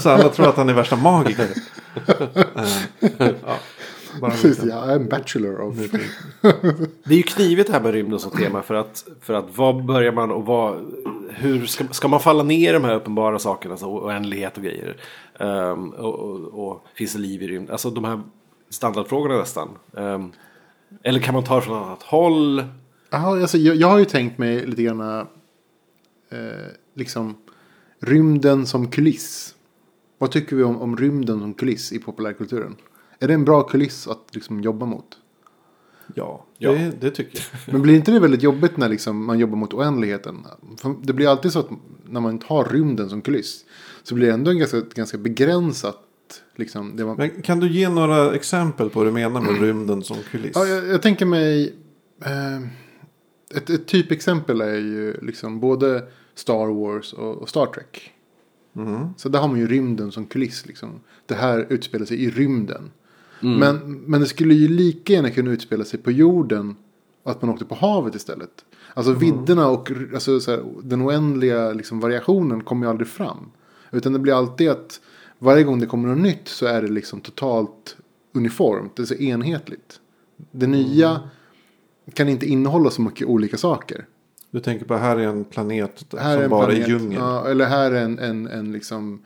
Så alla tror att han är värsta magiker. Eh, ja, Precis, är en bachelor of... Det är ju knivigt det här med rymden som tema. För att, för att vad börjar man och vad... Hur ska, ska man falla ner i de här uppenbara sakerna? Alltså oändlighet och grejer. Ehm, och, och, och finns det liv i rymden? Alltså de här standardfrågorna nästan. Ehm, eller kan man ta det från annat håll? Jaha, alltså, jag, jag har ju tänkt mig lite grann eh, liksom rymden som kuliss. Vad tycker vi om, om rymden som kuliss i populärkulturen? Är det en bra kuliss att liksom jobba mot? Ja, Ja. Det, det tycker jag. Men blir inte det väldigt jobbigt när liksom man jobbar mot oändligheten? För det blir alltid så att när man har rymden som kuliss så blir det ändå en ganska, ganska begränsat. Liksom, det man, Men kan du ge några exempel på vad du menar med rymden som kuliss? Ja, jag, jag tänker mig... Eh, ett, ett typexempel är ju liksom både Star Wars och, och Star Trek. Så där har man ju rymden som kuliss. Liksom. Det här utspelar sig i rymden. Men, men det skulle ju lika gärna kunna utspela sig på jorden. Att man åkte på havet istället. Alltså vidderna och alltså, så här, den oändliga liksom, variationen kommer ju aldrig fram. Utan det blir alltid att varje gång det kommer något nytt så är det liksom totalt uniformt. Det är så enhetligt. Det nya kan inte innehålla så mycket olika saker. Du tänker på här är en planet Här som är bara planet, är djungel. Ja, eller här är en, en, en liksom...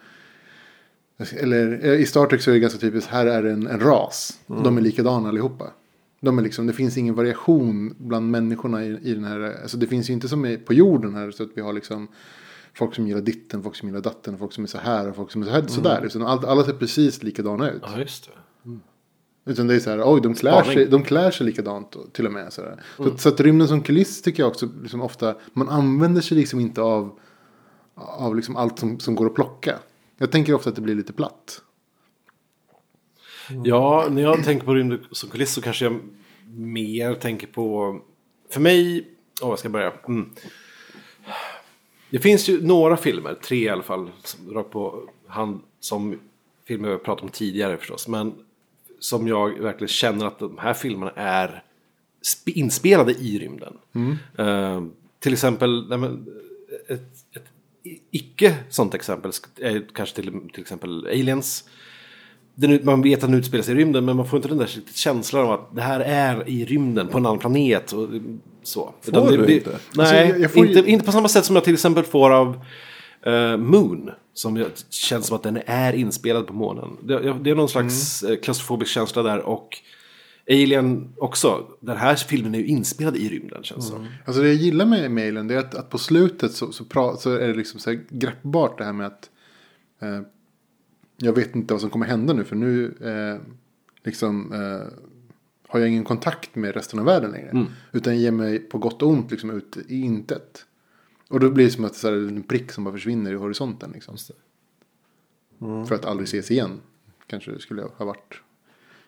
Eller eh, i Star Trek så är det ganska typiskt. Här är en, en ras. Mm. De är likadana allihopa. De är liksom, det finns ingen variation bland människorna i, i den här. Alltså det finns ju inte som på jorden här. Så att vi har liksom folk som gillar ditten, folk som gillar datten, folk som är så här och folk som är så här, sådär. Mm. Utan all, alla ser precis likadana ut. Ja, just det. Utan det är så här, oj, de klär, sig, de klär sig likadant och- till och med. Så, där. Så, så att rymden som kuliss tycker jag också liksom ofta, man använder sig liksom inte av, av liksom allt som, som går att plocka. Jag tänker ofta att det blir lite platt. Ja, när jag tänker på rymden som kuliss så kanske jag mer tänker på... För mig... Åh, jag ska börja. Mm. Det finns ju några filmer, tre i alla fall, som- på hand, som filmer vi har pratat om tidigare förstås. Men som jag verkligen känner att de här filmerna är sp- inspelade i rymden. Eh, till exempel, nej men, ett, ett icke sånt exempel är kanske till, till exempel Aliens. Den, man vet att den utspelar sig i rymden men man får inte den där känslan av att det här är i rymden på en annan planet. Och så. Får Utan du det, inte? Nej, Alltså, jag- jag får inte, inte på samma sätt som jag till exempel får av eh, Moon. Som jag, känns som att den är inspelad på månen. Det, det är någon slags mm. klaustrofobisk känsla där. Och Alien också. Den här filmen är ju inspelad i rymden känns det som. Alltså det jag gillar med mailen det är att, att på slutet så, så, pra, så är det liksom så greppbart det här med att eh, jag vet inte vad som kommer hända nu för nu eh, liksom eh, har jag ingen kontakt med resten av världen längre. Utan ger mig på gott och ont liksom ut i intet. Och då blir det som att så här, en prick som bara försvinner i horisonten. Liksom. För att aldrig ses igen. Kanske det skulle ha varit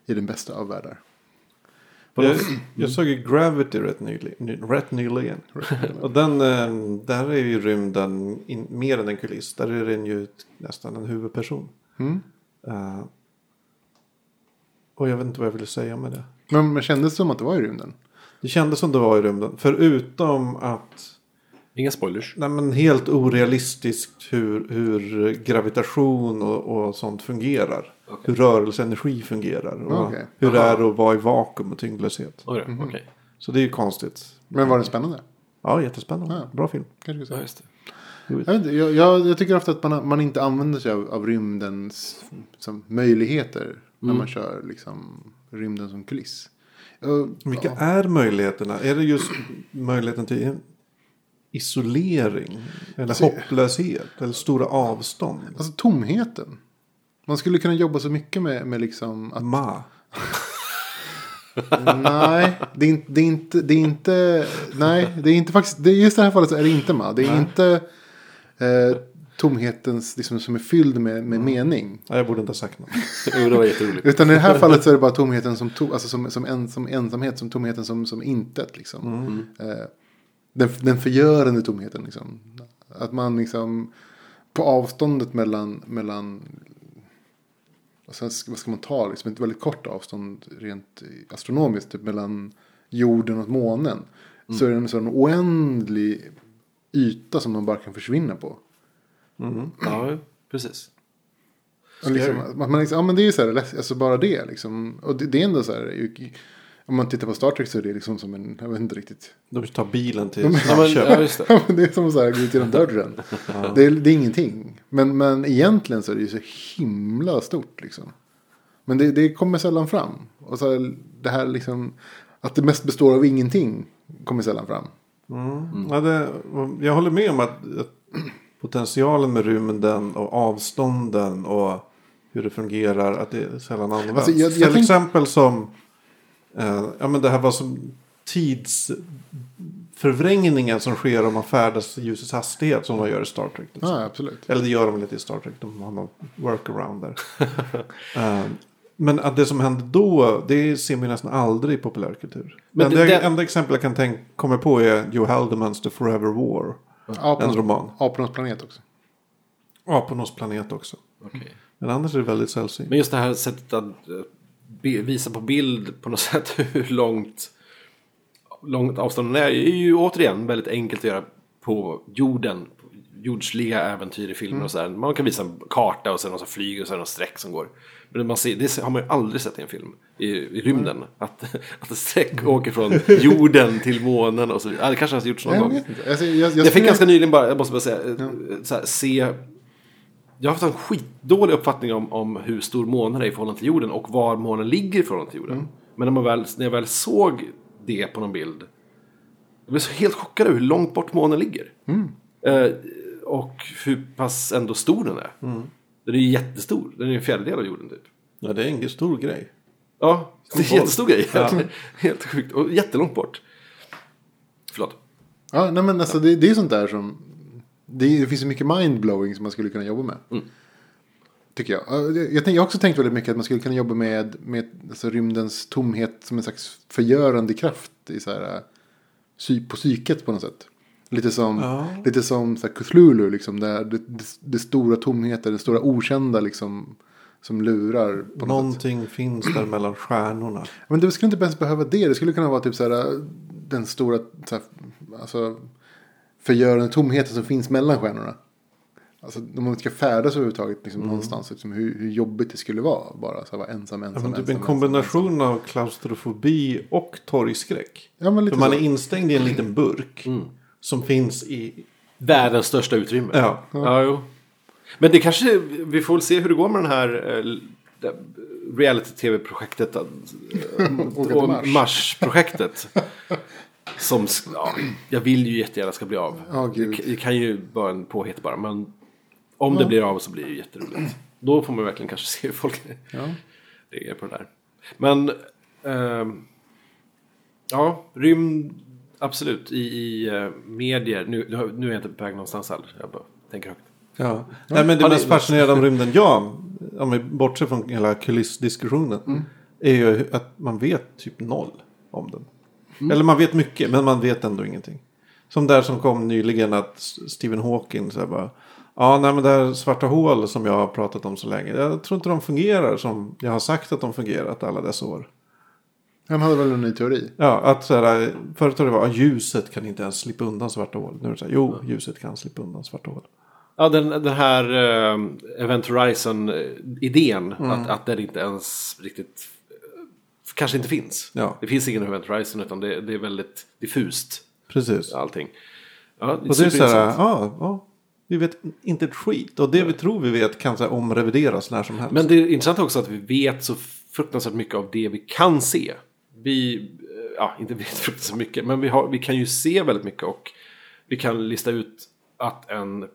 i den bästa av världar. Jag, jag såg ju Gravity rätt nyligen. Rätt nyligen. Och den, eh, där är ju rymden in, mer än en kuliss. Där är den ju nästan en huvudperson. Mm. Eh, och jag vet inte vad jag ville säga med det. Men, men kändes det som att det var i rymden? Det kändes som det var i rymden. Förutom att Inga spoilers. nej men helt orealistiskt hur, hur gravitation och, och sånt fungerar. Hur rörelseenergi fungerar. Och Okej. hur det är att vara i vakuum och tyngdlöshet. Oj då, okej. Så det är ju konstigt. Men var den spännande? Ja, jättespännande. Ja. Bra film. Kanske ska Ja, det. Jag, inte, jag, jag, tycker ofta att man, man inte använder sig av, av rymdens som, möjligheter. När man kör liksom, rymden som kuliss. Och, Vilka ja, är möjligheterna? Är det just möjligheten till isolering? Eller Alltså- hopplöshet? Eller stora avstånd? alltså tomheten. Man skulle kunna jobba så mycket med, med liksom att Ma. Nej, det är inte, det är inte, det är inte, nej, det är inte faktiskt, det är just det här fallet så är det inte ma. Det är inte, eh, tomhetens, liksom, som är fylld med, med mening. Nej, jag borde inte ha sagt något. Det var jätteroligt. Utan i det här fallet så är det bara tomheten som, to, alltså som, som, en, som ensamhet, som tomheten som, som intet. Liksom. Eh, den, den förgörande tomheten. Liksom. Att man liksom på avståndet mellan, mellan och sen, vad ska man ta, liksom ett väldigt kort avstånd rent astronomiskt, typ mellan jorden och månen. Så är det en sån oändlig yta som man bara kan försvinna på. Ja, precis. Liksom, att man liksom, ja men det är ju så här, alltså bara det liksom. Och det, det är ändå så här, om man tittar på Star Trek så är det liksom som en, jag vet inte riktigt. De tar bilen till Ja, men, snabbköp. ja, just det. Ja, men det är som så här, gå ut genom dörren. det, är, det är ingenting. Men, men egentligen så är det ju så himla stort liksom. Men det, det kommer sällan fram. Och så här, det här liksom, att det mest består av ingenting kommer sällan fram. Ja, det, jag håller med om att, potentialen med rymden och avstånden och hur det fungerar, att det sällan används. Alltså, jag- jag Till tänk- exempel som, eh, ja men det här var som tidsförvrängningen som sker om man färdas i ljusets hastighet som de gör i Star Trek. till Ja, absolut. Eller det gör de lite i Star Trek. De har någon workaround där. Eh, men att det som händer då, det ser man ju nästan aldrig i populärkultur. Men Men det- det, enda exempel jag kan tänka, komma på är Joe Haldeman's The Forever War. En Apornas, roman. Apornas planet också. Apornas planet också. Okej. Men annars är det väldigt sällsynt. Men just det här sättet att eh, visa på bild på något sätt hur långt, långt avstånden är. är ju återigen väldigt enkelt att göra på jorden. Jordsliga äventyr i filmer och sådär. Man kan visa en karta och sen någon som flyger och sen någon streck som går. Men man ser, det har man ju aldrig sett i en film. I, i rymden. Att, att en streck åker från jorden till månen och så vidare. Ja, det kanske har gjorts någon Jag gång. inte. Alltså, jag, jag, Jag fick skulle- ganska nyligen bara, jag måste bara säga, eh, så här, se... Jag har haft en skitdålig uppfattning om, om hur stor månen är i förhållande till jorden och var månen ligger i förhållande till jorden. Men när, man väl, när jag väl såg det på någon bild. Jag blev så helt chockad över hur långt bort månen ligger. Eh, och hur pass ändå stor den är. Den är ju jättestor. Den är en fjärdedel av jorden typ. Ja, det är en stor grej. Ja, det är en jättestor grej. Ja. Helt sjukt. Och jättelångt bort. Förlåt. Ja, nej men alltså det, det är sånt där som... Det, det finns så mycket mindblowing som man skulle kunna jobba med. Tycker jag. Ja, Jag, har också tänkt väldigt mycket att man skulle kunna jobba med, med alltså, rymdens tomhet som en slags förgörande kraft i så här, psy, på psyket på något sätt. Lite som, Ja. lite som så här, Cthulhu, liksom, där det, det, det stora tomheten, det stora okända liksom, som lurar. På något sätt. Någonting finns där mellan stjärnorna. Men det skulle inte ens behöva det. Det skulle kunna vara typ så här, den stora så här, alltså, förgörande tomheten som finns mellan stjärnorna. Alltså om man ska färdas överhuvudtaget liksom, någonstans. Liksom, hur, hur jobbigt det skulle vara. Bara så här, vara ensam, Ja, ensam, men typ ensam, en kombination av klaustrofobi och torgskräck. Ja, men lite För man så. är instängd i en liten burk. Som finns i... Världens största utrymme. Ja. Ja, jo. Men det kanske, vi får väl se hur det går med den här eh, reality-tv-projektet. eh, och Mars. Mars-projektet. Som, ja, jag vill ju jättegärna ska bli av. Ja, gud. det, det kan ju vara en påhitt bara, men om det blir av så blir det ju jätteroligt. Då får man verkligen kanske se hur folk Ja. reagerar på det där. Men, ehm, ja, rymd, absolut, i, i eh, medier. Nu, nu är jag inte på väg någonstans heller, jag bara tänker högt. Ja. Nej, men det mest fascinerande om rymden, ja, om vi bortser från hela kulissdiskussionen, är ju att man vet typ noll om den. Eller man vet mycket, men man vet ändå ingenting. Som där som kom nyligen att Stephen Hawking så här bara, ja, nej men det här svarta hål som jag har pratat om så länge, jag tror inte de fungerar som jag har sagt att de fungerat alla dessa år. Han hade väl en ny teori. Ja, att så här, förut har det ja, ljuset kan inte ens slippa undan svarta hål. Nu är det så här, jo, ljuset kan slippa undan svarta hål. Ja, den, den här uh, Event Horizon-idén, att, att den inte ens riktigt, eh, kanske inte finns. Ja. Det finns ingen Event Horizon, utan det, det är väldigt diffust, Precis. allting. Ja, Och det är så här, ja, ja, vi vet inte ett skit. Och det vi tror vi vet kan så här, omrevideras när som helst. Men det är intressant också att vi vet så fruktansvärt mycket av det vi kan se. Vi, eh, ja, inte vet fruktansvärt mycket, men vi, har, vi kan ju se väldigt mycket och vi kan lista ut att en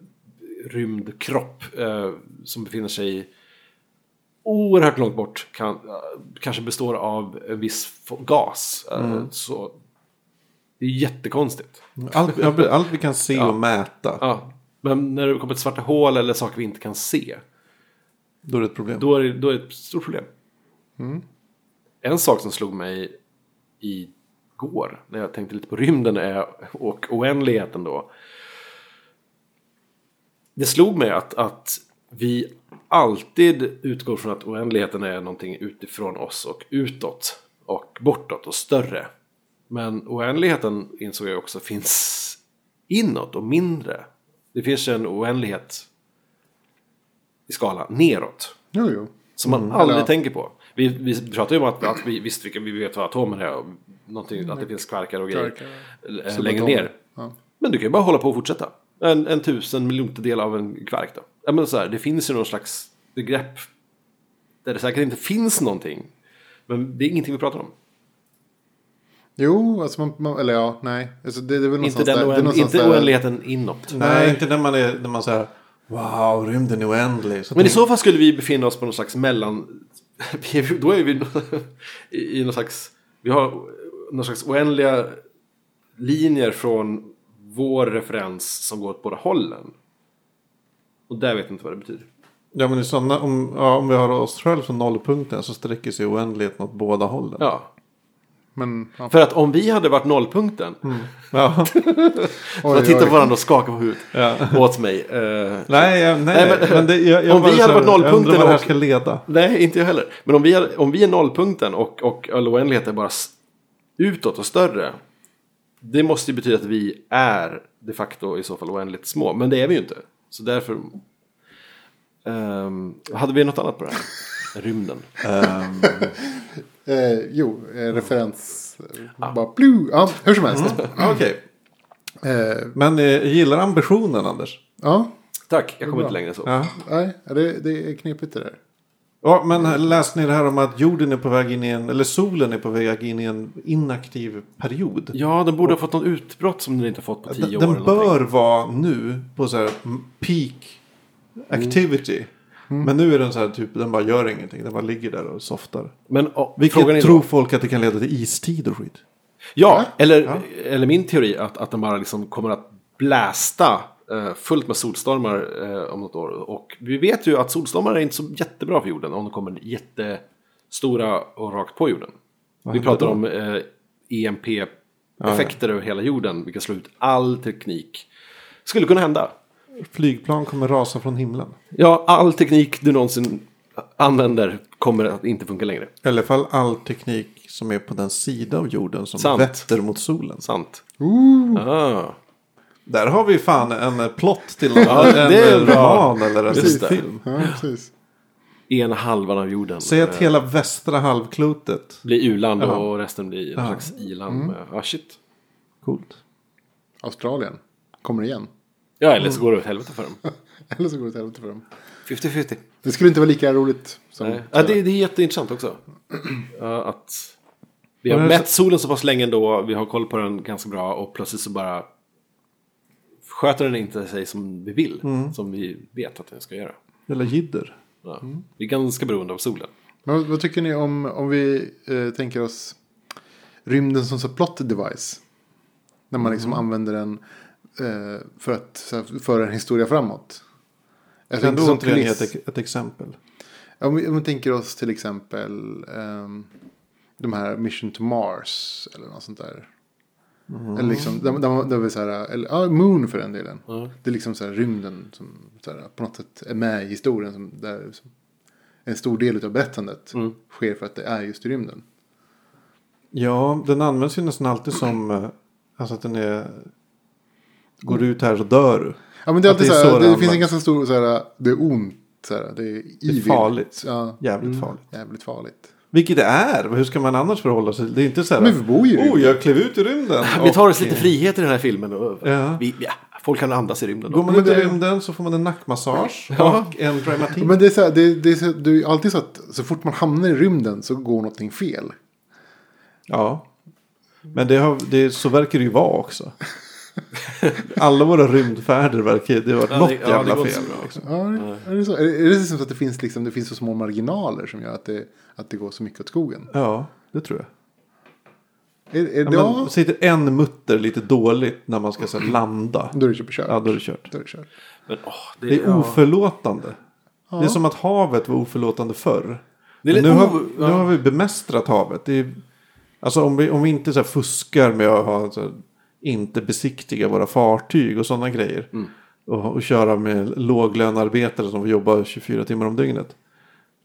rymdkropp eh, som befinner sig oerhört långt bort kan, eh, kanske består av en viss gas. Eh, så det är jättekonstigt. allt, ja, allt vi kan se och mäta Ja, Men när det kommer till svarta hål eller saker vi inte kan se. Då är det ett problem. Då är det, då är det ett stort problem. En sak som slog mig igår när jag tänkte lite på rymden är, och oändligheten då. Det slog mig att, att vi alltid utgår från att oändligheten är någonting utifrån oss och utåt och bortåt och större. Men oändligheten insåg jag också finns inåt och mindre. Det finns en oändlighet i skala neråt. Jo, jo. Som man aldrig Eller- tänker på. Vi, vi pratar ju om att, att vi, visst, vi, vi vet vad atomer är och någonting, att det finns kvarkar och grejer Kvarkar, längre ner. Ja. Men du kan ju bara hålla på och fortsätta. En, en tusen miljontedel av en kvark då. Ja, men så här, det finns ju någon slags begrepp där det säkert inte finns någonting. Men det är ingenting vi pratar om. Jo, alltså man, man, eller ja, nej. Alltså det, det är väl Inte, den där. oänd, inte där- oändligheten inåt. Nej, inte när man är när man säger Wow, rymden är oändlig. Så Men i så fall skulle vi befinna oss på någon slags mellan... Då är vi i i någon slags... Vi har någon slags oändliga linjer från vår referens som går åt båda hållen. Och där vet jag inte vad det betyder. Ja, men i sådana, om, ja, om vi har oss själv som nollpunkten så sträcker sig oändligheten åt båda hållen. Ja. Men, ja. För att om vi hade varit nollpunkten. Ja. Oj, Jag tittar på varandra och skakar på huvudet Ja. åt mig. Eh, Nej, jag, nej, Nej, men- men, det, jag, jag om vi så hade varit Jag nollpunkten undrar vad det här ska leda. Nej, inte jag heller. Men om vi, är, om vi är nollpunkten och, och all oändlighet är bara utåt och större. Det måste ju betyda att vi är de facto i så fall oändligt små. Men det är vi ju inte. Så därför... Ehm, hade vi något annat på det här? Rymden. Ehm, Eh, jo, eh, referens. eh, Bara plu. Ja, hur som helst. Okej, Eh, men eh, gillar ambitionen Anders? ja, Tack, jag kommer inte längre så. Ja. nej, det, det är knepigt det där. ja, men läste ni det här om att jorden är på väg in i en, eller solen är på väg in i en inaktiv period? Ja, den borde ha fått någon utbrott som den inte har fått på tio Den, år. den eller någonting. bör vara nu på så här peak activity. Mm. Men nu är den så här typ, den bara gör ingenting. Den bara ligger där och softar. Men oh, Vilket frågan är tror då, folk att det kan leda till istid och skit? Ja, eller, eller min teori att, att den bara liksom kommer att blästa eh, fullt med solstormar eh, om något år. Och vi vet ju att solstormar är inte så jättebra för jorden om de kommer jättestora och rakt på jorden. vi händer pratar då? om eh, EMP-effekter över hela jorden, vilka slår ut all teknik. Skulle kunna hända. Flygplan kommer rasa från himlen. Ja, all teknik du någonsin använder kommer att inte funka längre. I alla fall all teknik som är på den sida av jorden som Sant. vetter mot solen. Sant. Ooh, Ah. Där har vi fan en eh, plott till en, Ja, det är en roman eller en film. ja, precis. Ena halvan av jorden. Säg att eh, hela västra halvklotet. blir u-land Ja. och resten blir någon slags i-land. med- Ah, shit. Coolt. Australien. Kommer igen. Ja, eller så går det åt helvete för dem. Eller så går det åt helvete för dem. 50-50. Det skulle inte vara lika roligt som... Nej. Ja, det, det är jätteintressant också. Att vi har mätt solen så pass länge ändå, vi har koll på den ganska bra och plötsligt så bara sköter den inte sig som vi vill. Som vi vet att den ska göra. Eller jidder. Ja. Vi är ganska beroende av solen. Men vad, tycker ni om, om vi eh, tänker oss rymden som så plot device? När man liksom använder den för att så här, föra en historia framåt. Jag Kan du återigen ge ett, ett exempel? Om vi, om vi tänker oss till exempel ehm, de här Mission to Mars eller något sånt där. Eller liksom, där, där, där vi så här, eller ja, Moon för den delen. Ja. Det är liksom så här rymden som så här, på något sätt är med i historien. Som, där som en stor del av berättandet Mm. sker för att det är just i rymden. Ja, den används ju nästan alltid som... eh, Alltså att den är... Går du ut här så dör du. Ja men det är alltid det är så här, det, det finns en ganska stor så här, det är ont. Så här, det är, Det är farligt. Ja, Jävligt farligt. jävligt farligt. Vilket det är. Hur ska man annars förhålla sig? Det är inte så här. Men vi bor ju i Oh, rymden." jag klev ut i rymden. Vi tar oss lite frihet i den här filmen. Och Ja. vi, ja, folk kan andas i rymden. Går man ut i rymden så får man en nackmassage. Ja. Och en dramatik. Men det är, så här, det, det, är så, det är ju alltid så att så fort man hamnar i rymden så går någonting fel. Ja. Men det har, det, så verkar det ju vara också. Alla våra rymdfärder verkar det har varit Ja, det- något ja, det jävla inte fel. så. Liksom. Ja, är det så? Är det, är det som att det finns, liksom, det finns så små marginaler som gör att det, att det går så mycket åt skogen? Ja, det tror jag. Är, är, Ja, ja, men, sitter en mutter lite dåligt när man ska så här, landa. då är det kört. Ja, då är det kört. Då är det kört. Men, åh, det, Det är ja. oförlåtande. Det är som att havet var oförlåtande förr. Det nu, har, ja. nu har vi bemästrat havet. Det är, alltså om vi, om vi inte så här fuskar med att ha, så här, inte besiktiga våra fartyg och sådana grejer. Mm. Och, och köra med låglönarbetare som får jobba 24 timmar om dygnet.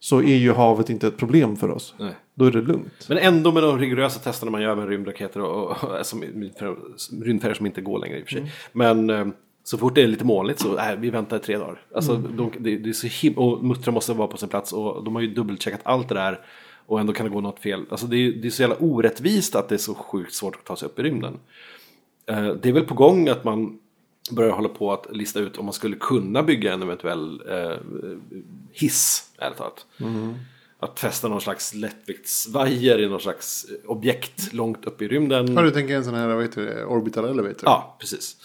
Så är ju havet inte ett problem för oss. Nej. Då är det lugnt. Men ändå med de rigorösa testerna man gör med rymdraketer och, och, som, rymdfärder som inte går längre i och för sig. Mm. Men eh, så fort det är lite molnigt så äh, vi väntar i tre dagar. Alltså, Mm. de, det, det är så him- och muttrar måste vara på sin plats och de har ju dubbelcheckat allt det där. Och ändå kan det gå något fel. Alltså det är, det är så jävla orättvist att det är så sjukt svårt att ta sig upp i rymden. Eh, det är väl på gång att man börjar hålla på att lista ut om man skulle kunna bygga en eventuell eh, hiss, ärligt talat. Att fästa någon slags lättviktsvajer i någon slags objekt långt upp i rymden. Ja, du tänker en sån här, vad heter det, orbital elevator? Ja, precis.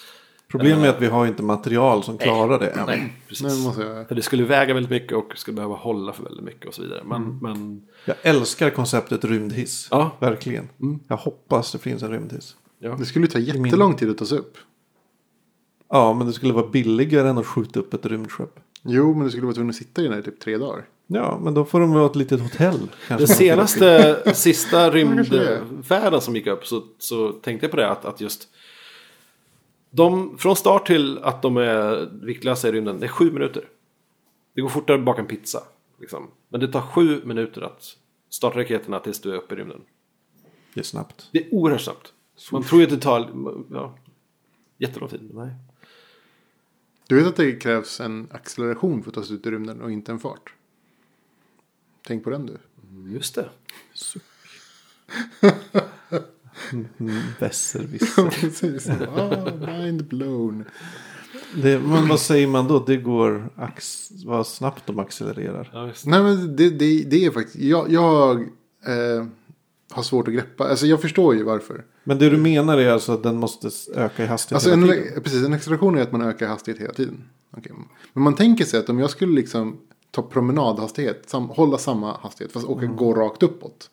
Problemet är att vi har inte material som klarar det än. Nej, precis. Men måste jag... För det skulle väga väldigt mycket och skulle behöva hålla för väldigt mycket och så vidare. Men, men Jag älskar konceptet rymdhiss. Ja. Verkligen. Jag hoppas det finns en rymdhiss. Ja. Det skulle ju ta jättelång tid att ta sig upp. Ja, men det skulle vara billigare än att skjuta upp ett rymdskepp. Jo, men du skulle vara tvungen att sitta i den här i typ tre dagar. Ja, men då får de ha ett litet hotell. Den senaste, sista rymdfärden som gick upp så, så tänkte jag på det att, att just de, från start till att de är viktlösa i rymden, det är sju minuter. Det går fortare att baka en pizza. Liksom. Men det tar sju minuter att starta raketerna tills du är uppe i rymden. Det är snabbt. Det är oerhört snabbt. Man tror ju att det tar ja, jättelång tid. Nej. Du vet att det krävs en acceleration för att ta sig ut i rymden och inte en fart. Tänk på den du. Just det. Mm, Besserwisser. Precis. Ah, mind blown. det, men vad säger man då? Det går ax, vad snabbt de accelererar. Ja. Nej men det, det, det är faktiskt, jag, jag eh, har svårt att greppa. Alltså jag förstår ju varför. Men det du menar är alltså att den måste öka i hastighet Alltså hela en, tiden? precis, en acceleration är att man ökar hastighet hela tiden. Okej. Men man tänker sig att om jag skulle liksom ta promenadhastighet, sam, hålla samma hastighet fast åka, gå rakt uppåt.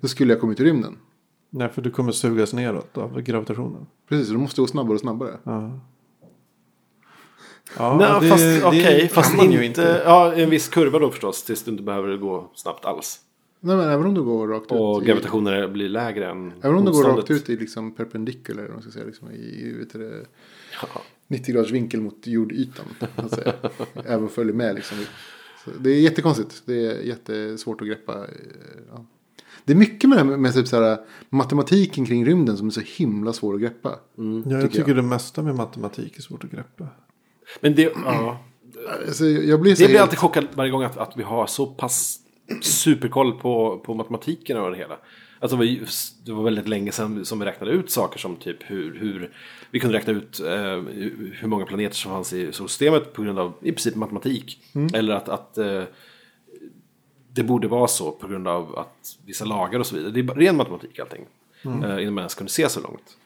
Då skulle jag komma ut i rymden. Nej, för du kommer sugas neråt av gravitationen. Precis, då måste gå snabbare och snabbare. Ja. Ja, Nej, det- fast det okej, kan fast man inte, ju inte. Ja, en viss kurva då förstås, tills du inte behöver gå snabbt alls. Nej men även om du går rakt Och ut. I, gravitationen blir lägre än även om du går rakt ut i liksom perpendicular, vad man ska säga, liksom i, i vet du, det, Ja. 90 graders vinkel mot jordytan. Så att säga. även följer med liksom. Så det är jättekonstigt. Det är jättesvårt att greppa. eh, Ja. Det är mycket med, det här med typ så här, matematiken kring rymden som är så himla svår att greppa. Ja, jag tycker tycker det mesta med matematik är svårt att greppa. Men det, ja, Alltså, jag blir det blir alltid chockad varje gång att, att vi har så pass superkoll på, på matematiken och det hela. Alltså det var, ju- det var väldigt länge sedan som vi räknade ut saker som typ hur, hur vi kunde räkna ut eh, hur många planeter som fanns i solsystemet på grund av i princip matematik. Eller att, att eh, det borde vara så på grund av att vissa lagar och så vidare. Det är ren matematik allting. Eh, innan man ens kunde se så långt.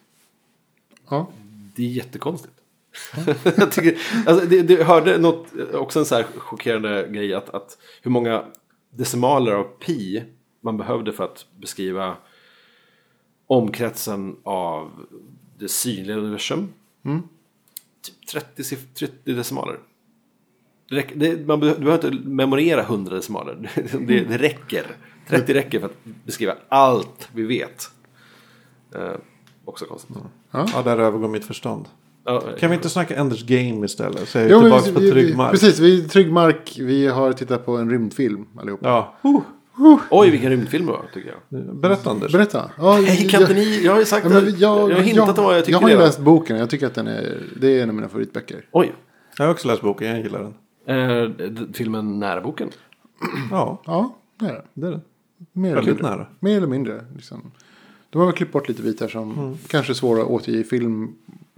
Ja. Det är jättekonstigt. jag, tycker, alltså, det, det, hörde något, också en så här chockerande grej att, att hur många decimaler av pi man behövde för att beskriva omkretsen av det synliga universum. Typ 30, siff- 30 decimaler. Det räcker, det, man behöver, du behöver inte memorera 100 decimaler. Det, det räcker. 30 räcker för att beskriva allt vi vet. Eh, också konstigt. Ja, där övergår mitt förstånd. Kan vi inte snacka Enders Game istället? Så jag är Jo, men tillbaka på vi- vi- trygg mark. Precis, vi är trygg mark. Vi har tittat på en rymdfilm allihopa. Ja. Oj, vilken rymdfilm det var, tycker jag. Berätta Anders. Berätta. Ja, Hej, kan inte ni... Jag har ju sagt Ja, det. jag, Jag har hintat om vad jag tycker Jag har ju läst boken. Jag tycker att den är, det är en av mina favoritböcker. Oj. Jag har också läst boken, jag gillar den. Eh, filmen Nära boken. Ja, Ja, det är det. det är den. Mer eller mindre. nära. Mer eller mindre. Liksom. De har väl klippt bort lite bitar som Mm. kanske är svåra att återge i film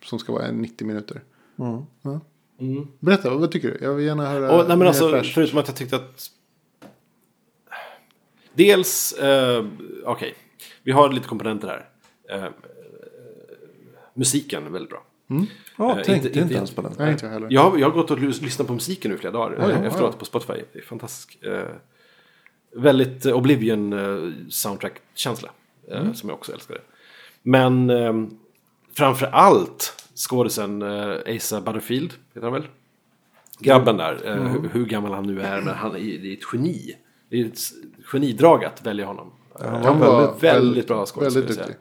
som ska vara en 90 minuter. Mm. Ja. Berätta, vad tycker du? Jag vill gärna höra. Och, nej, men alltså, förutom att jag tyckte att... Dels, eh, okej, vi har lite komponenter här. Eh, musiken är väldigt bra. Ja, Eh, tänkte inte- inte, ens på den. Nej, inte jag heller. Jag har, jag har gått och lys- lyssnat på musiken nu flera dagar eh, ja, efteråt ja. på Spotify. Det är fantastiskt. Eh, väldigt eh, Oblivion eh, soundtrack-känsla. Eh, Mm. Som jag också älskade. Men eh, framför allt skådisen eh, Asa Butterfield, heter han väl? Grabben där, eh, hur, hur gammal han nu är, men han är, det är ett geni. Det är ett genidrag att välja honom. Han Han var väldigt, väldigt bra duktig.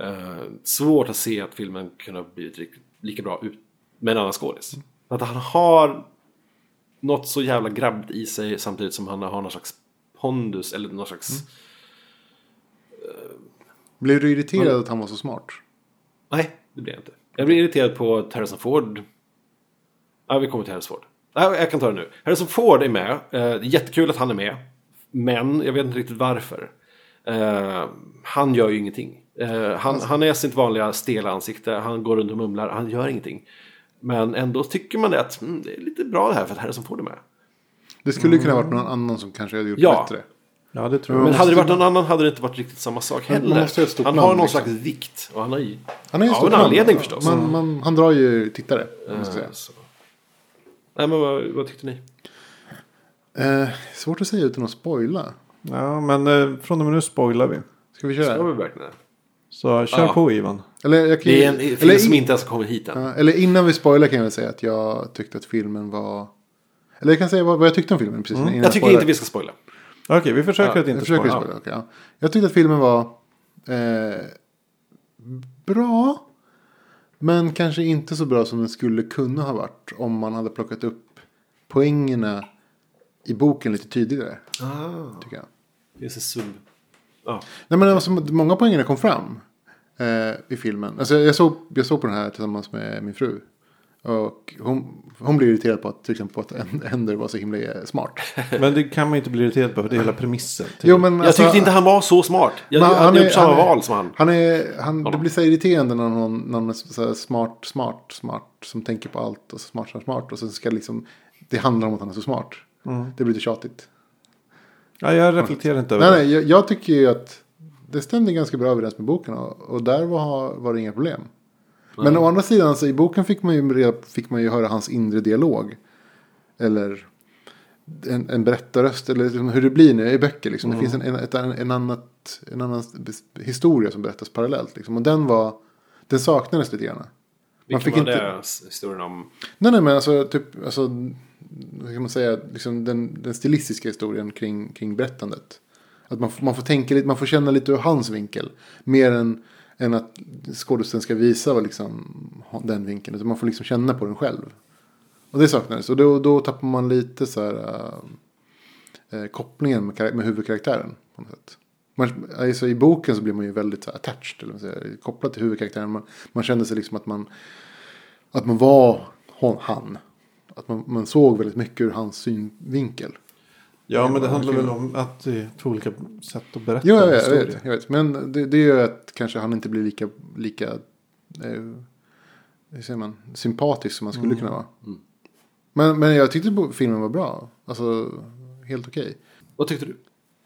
Eh, svårt att se att filmen kunde ha blivit lika bra ut med en annan skådis. Att han har något så jävla grabbigt i sig samtidigt som han har någon slags pondus eller någon slags... Blev du irriterad att han var så smart? Nej, det blir jag inte. Jag blir irriterad på Harrison Ford... Ja, vi kommer till Harrison Ford. Ja, jag kan ta det nu. Harrison Ford är med. Eh, jättekul att han är med. Men jag vet inte riktigt varför. Eh, han gör ju ingenting. Eh, han, han är sitt vanliga stela ansikte. Han går runt och mumlar. Han gör ingenting. Men ändå tycker man det att mm, det är lite bra det här för att Harrison Ford är med. Det skulle kunna ha varit någon annan som kanske hade gjort Ja. bättre. Ja, det tror jag. Men hade det varit någon annan hade det inte varit riktigt samma sak Man- man heller. måste ha ett stort han namn, har någon liksom. slags vikt. Och han har ju... Han är ju Ja, stor en namn. anledning förstås. Man, man, han drar ju tittare. ska så. Nej, men vad, vad tyckte ni? Eh, svårt att säga utan att spoila. Ja, men eh, från och med nu spoilar vi. Ska vi Ska köra? vi verkligen det? Så kör Ja. på Ivan. Eller, jag kan, Det är en eller, film som in- inte ens kommit hit än. eller innan vi spoilar kan jag väl säga att jag tyckte att filmen var... Eller jag kan säga vad, vad jag tyckte om filmen precis innan Mm. Jag tycker spoilar. inte vi ska spoila. Okej, vi försöker Ja, att inte försöker spoila. spoila. okej, ja. Jag tyckte att filmen var eh, bra. Men kanske inte så bra som den skulle kunna ha varit. Om man hade plockat upp poängerna i boken lite tydligare. Ah. Tycker jag. Finns en sub. Ja. Nej men alltså, många poängerna kom fram. Eh, I filmen. Alltså, jag, såg, jag såg på den här tillsammans med min fru. Och hon, hon blev irriterad på att till exempel på att Ender var så himla smart. Men det kan man inte bli irriterad på, för det är hela premissen. till- Jo, men Jag alltså- tyckte inte han var så smart. Jag han hade är- gjort samma val som han. Han är, han, det blir så irriterande när någon, när någon är så här smart, smart, smart. Som tänker på allt och så smart, smart, smart. Och sen ska liksom, det handlar om att han är så smart. Mm. Det blir lite tjatigt. Ja, jag reflekterar inte över Nej, det. nej, jag, jag tycker ju att det stämde ganska bra överens med boken. Och, och där var, var det inga problem. Men å andra sidan, så i boken fick man, ju, fick man ju höra hans inre dialog. Eller en, en berättarröst. Eller liksom hur det blir nu i böcker. Liksom. Det finns en, en, ett, en, annat, en annan historia som berättas parallellt. Liksom. Och den var, den saknades lite grann. Man Vilken fick var inte... det historien om? Nej, nej, men alltså typ, alltså, vad kan man säga, liksom den, den stilistiska historien kring, kring berättandet. Att man, man får tänka lite, man får känna lite ur hans vinkel. Mer än, än att skådespelaren ska visa vad liksom, den vinkeln. Utan man får liksom känna på den själv. Och det saknades. Och då, då tappar man lite så här äh, kopplingen med, med huvudkaraktären. På något sätt. Man, alltså, I boken så blir man ju väldigt så här, attached, eller säger, kopplad till huvudkaraktären. Man, man kände sig liksom att man att man var hon, han. Att man, man såg väldigt mycket ur hans synvinkel. Ja, men det handlar väl om att det är två olika sätt att berätta Jo, vet, jag, vet, jag vet. Men det, det gör att kanske han inte blir lika, lika eh, säger man, sympatisk som man skulle kunna vara. Men, men jag tyckte filmen var bra. Alltså, helt okej. Vad tyckte du?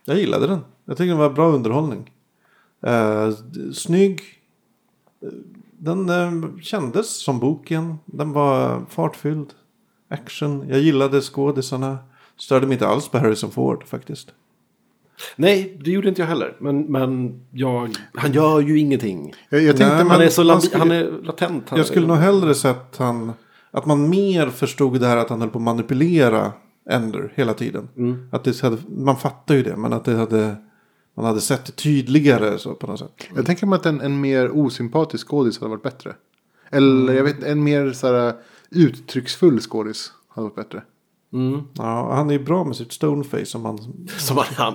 Jag gillade den. Jag tycker den var bra underhållning. Eh, snygg. Eh, Den eh, kändes som boken. Den var fartfylld. Action. Jag gillade skådisarna. Störde mig inte alls på Harrison Ford faktiskt. Nej, det gjorde inte jag heller. Men, men jag, han gör ju ingenting. Jag, jag tänkte, Nej, Han är så labi- skulle- han är latent. Han Jag skulle nog hellre sett han, att man mer förstod det här att han höll på att manipulera Ender hela tiden. Mm. Att det hade, man fattar ju det, men att det hade, man hade sett det tydligare så på något sätt. jag tänker mig att en, en mer osympatisk skådis hade varit bättre. Eller jag vet en mer så här, uttrycksfull skådis hade varit bättre. Mm. Ja, han är ju bra med sitt stoneface som han... Som han, han,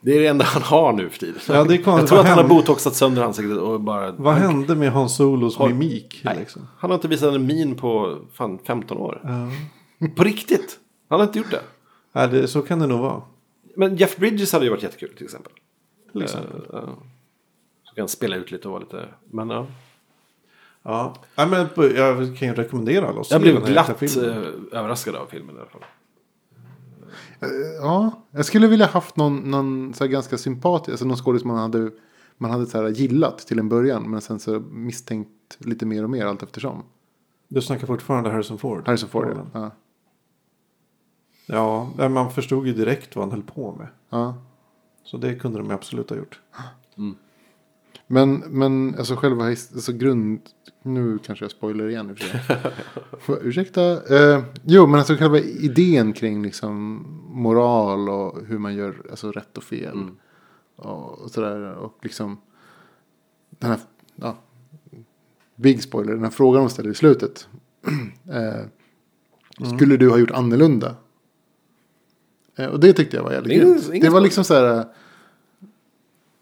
det är det enda han har nu för tiden. Ja, det är konstigt. jag tror att han har botoxat sönder ansiktet och bara... Vad hände med Hans Solos Har- mimik? Nej, Liksom? Han har inte visat en min på fan 15 år. På riktigt. Han har inte gjort det. Nej, det, så kan det nog vara. Men Jeff Bridges hade ju varit jättekul till exempel. Till exempel. Eh, ja. Så kan han spela ut lite och vara lite... Men ja. Ja. Men jag kan ju rekommendera alla att se Jag blev den här glatt filmen. eh, överraskad av filmen i alla fall. Ja, jag skulle vilja haft någon, någon så här ganska sympatisk, alltså någon skådis man hade, man hade så här gillat till en början. Men sen så misstänkt lite mer och mer allt eftersom. Du snackar fortfarande Harrison Ford. Harrison Ford, ja. ja. Ja, men man förstod ju direkt vad han höll på med. ja. Så det kunde de absolut ha gjort. Men, men alltså själva alltså grund... Nu kanske jag spoiler igen i och för sig. Ursäkta. Eh, jo, men alltså själva idén kring liksom moral och hur man gör alltså rätt och fel. Och, och sådär. Och liksom den här, ja, big spoiler, den här frågan de ställer i slutet. eh, Skulle du ha gjort annorlunda? Eh, och det tyckte jag var jävligt grymt. Det var liksom så här. eh,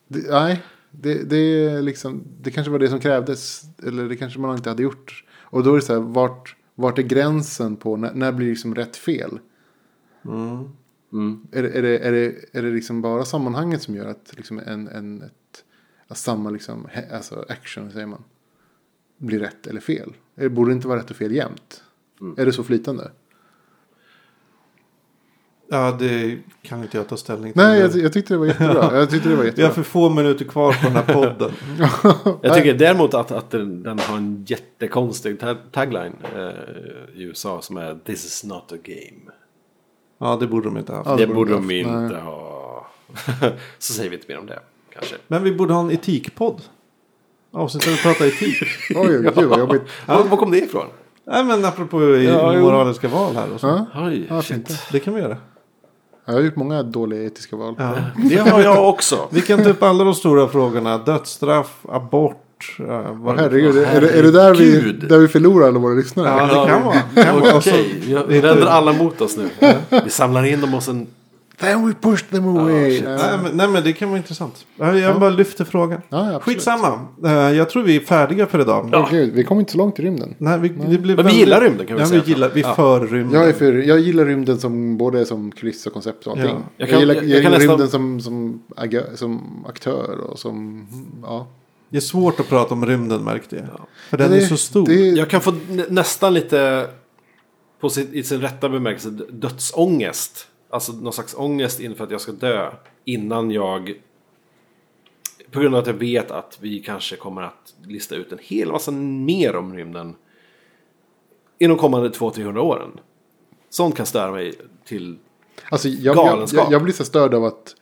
Det, nej, det, det, är liksom, det kanske var det som krävdes. Eller det kanske man inte hade gjort. Och då är det så här, vart, vart är gränsen på, när, när blir liksom rätt fel? Är, det- är, det, är, det, är det liksom bara sammanhanget som gör att liksom en, en, ett, att samma liksom, alltså action, säger man, blir rätt eller fel? Är- Borde det inte vara rätt och fel jämt? Är det så flytande? Ja, det kan inte jag ta ställning till. Nej, jag, jag tyckte det var jättebra. Jag tyckte det var Vi jättebra. har för få minuter kvar på den här podden. Jag tycker däremot att, att den, den har en jättekonstig tag, tagline eh, i USA som är This is not a game. Ja, det borde de inte ha haft. Ja, det det borde de inte ha. Så säger vi inte mer om det kanske. Men vi borde ha en etikpodd. Avsnitt där vi pratar etik. Oj, oj, gud vad jobbigt. Var, var kom det ifrån? Nej, men apropå Ja, jo. moraliska val här och så. Ja, Oj, ja, shit. fint. Det kan vi göra. Jag har gjort många dåliga etiska val. Ja. Det har jag också. Vi kan ta upp alla de stora frågorna. Dödsstraff, abort. Uh, Åh, herregud, är, det- är det där vi, där vi förlorar alla våra lyssnare? Ja, det kan vara. Okej, vi det är vänder alla mot oss nu. Vi samlar in dem och sen... Then we push them away. Ja, Nej men, nej men det kan vara intressant. Jag jag bara lyfter frågan. ja. Skitsamma. Eh, jag tror vi är färdiga för idag. Ja. Gud, vi kom inte så långt i rymden. Nej, vi, det blir Men vi gillar rymden, kan vi ja, säga. Vi gillar, vi Ja. för rymden. Jag, är för, jag gillar rymden som både som kuliss och koncept och allting. Ja. Jag, Jag kan- gillar, jag- jag jag kan gillar nästan- rymden som, som, agö, som aktör och som... Ja. Det är svårt att prata om rymden märkte jag. För den Det- är så stor. Det, Jag kan få nä- nästan lite på sin, i sin rätta bemärkelse dödsångest. Alltså någon slags ångest inför att jag ska dö. Innan jag... På grund av att jag vet att vi kanske kommer att lista ut en hel massa mer om rymden. I de kommande 200-300 åren. Sånt kan störa mig till... alltså, jag, galenskap. jag, jag blir så störd av att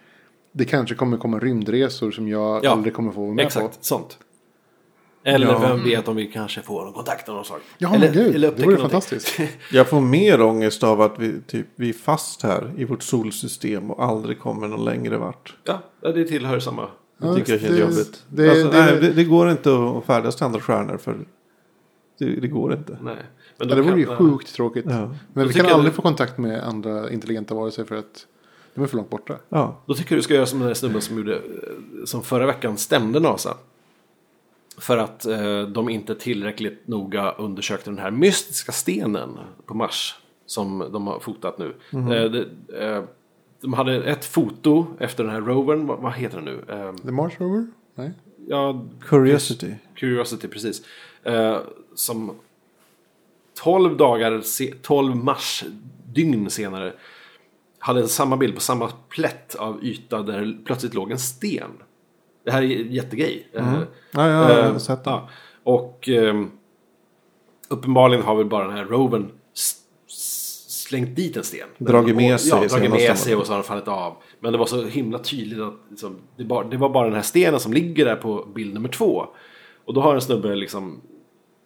det kanske kommer komma rymdresor som jag Ja, aldrig kommer få vara med Exakt, på. sånt. Eller Ja. vem vet om vi kanske får någon kontakt av något slag. Ja, eller, gud, det upptäcker vore fantastiskt. Jag får mer ångest av att vi, typ, vi är fast här i vårt solsystem och aldrig kommer någon längre vart. Ja, det tillhör samma. Det Ja, tycker jag känns det- jobbigt. det- alltså, det- nej, det, det går inte att färdas till andra stjärnor för det, det går inte. Nej. Men Ja, det vore ju sjukt tråkigt. Ja. Men Då vi kan aldrig få kontakt med andra intelligenta varelser för att de är för långt borta. Ja. Då tycker jag du ska göra som den där snubben som gjorde, eh, som förra veckan stämde NASA. För att eh, de inte tillräckligt noga undersökte den här mystiska stenen på Mars. Som de har fotat nu. Mhm. Eh, det, eh, de hade ett foto efter den här rovern, vad, vad heter den nu? Eh, The Mars Rover? Nej. ja, Curiosity. Curiosity, precis. Eh, som 12 dagar, se, 12 mars dygn senare hade samma bild på samma plätt av yta där plötsligt låg en sten. Det här är en jättegrej. Eh, Ja, jag har eh, sett det. ja. Och ehm, uppenbarligen har väl bara den här s- slängt dit en sten. Dragit med Och- sig Ja, dragit med sig och så har den fallit av. Men det var så himla tydligt att liksom, det, bara, det var bara den här stenen som ligger där på bild nummer två. Och då har en snubbe liksom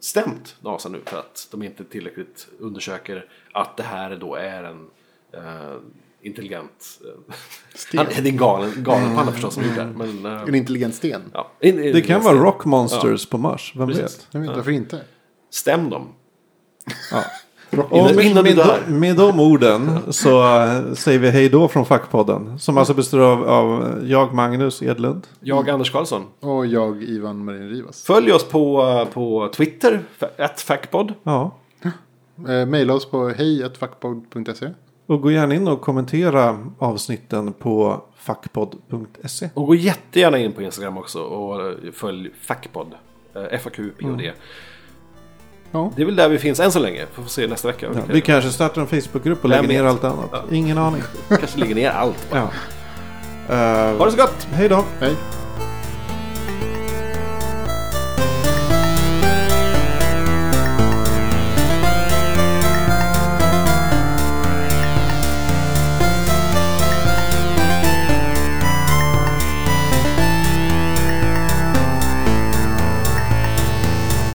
stämt NASA nu för att de inte tillräckligt undersöker att det här då är en eh, intelligent... Eh, han, det är en galen, galenpanna förstås som gjort det. Men, eh, En intelligent sten? ja, in- in- Det kan vara Rock Monsters på Mars, vem Precis. vet? Jag vet, Varför inte? Stäm dem. Ja. Och med, med, de, med de orden så äh, säger vi hej då från Fackpodden. Som alltså består av, av jag, Magnus Edlund. Jag, Anders Karlsson. Och jag, Ivan Marin Rivas. Följ oss på, på Twitter, ett fackpod. Ja. Eh, maila oss på hej.fackpod.se. Och gå gärna in och kommentera avsnitten på fackpodd.se. Och gå jättegärna in på Instagram också och följ fackpod. Eh, FAQPOD. Ja. Det är väl där vi finns än så länge. Får se nästa vecka. Ja, Vi kanske startar en Facebookgrupp och lägger ner allt annat. Ja. Ingen aning. kanske lägger ner allt. Ja. Uh, Ha det så gott! hej då. Hej.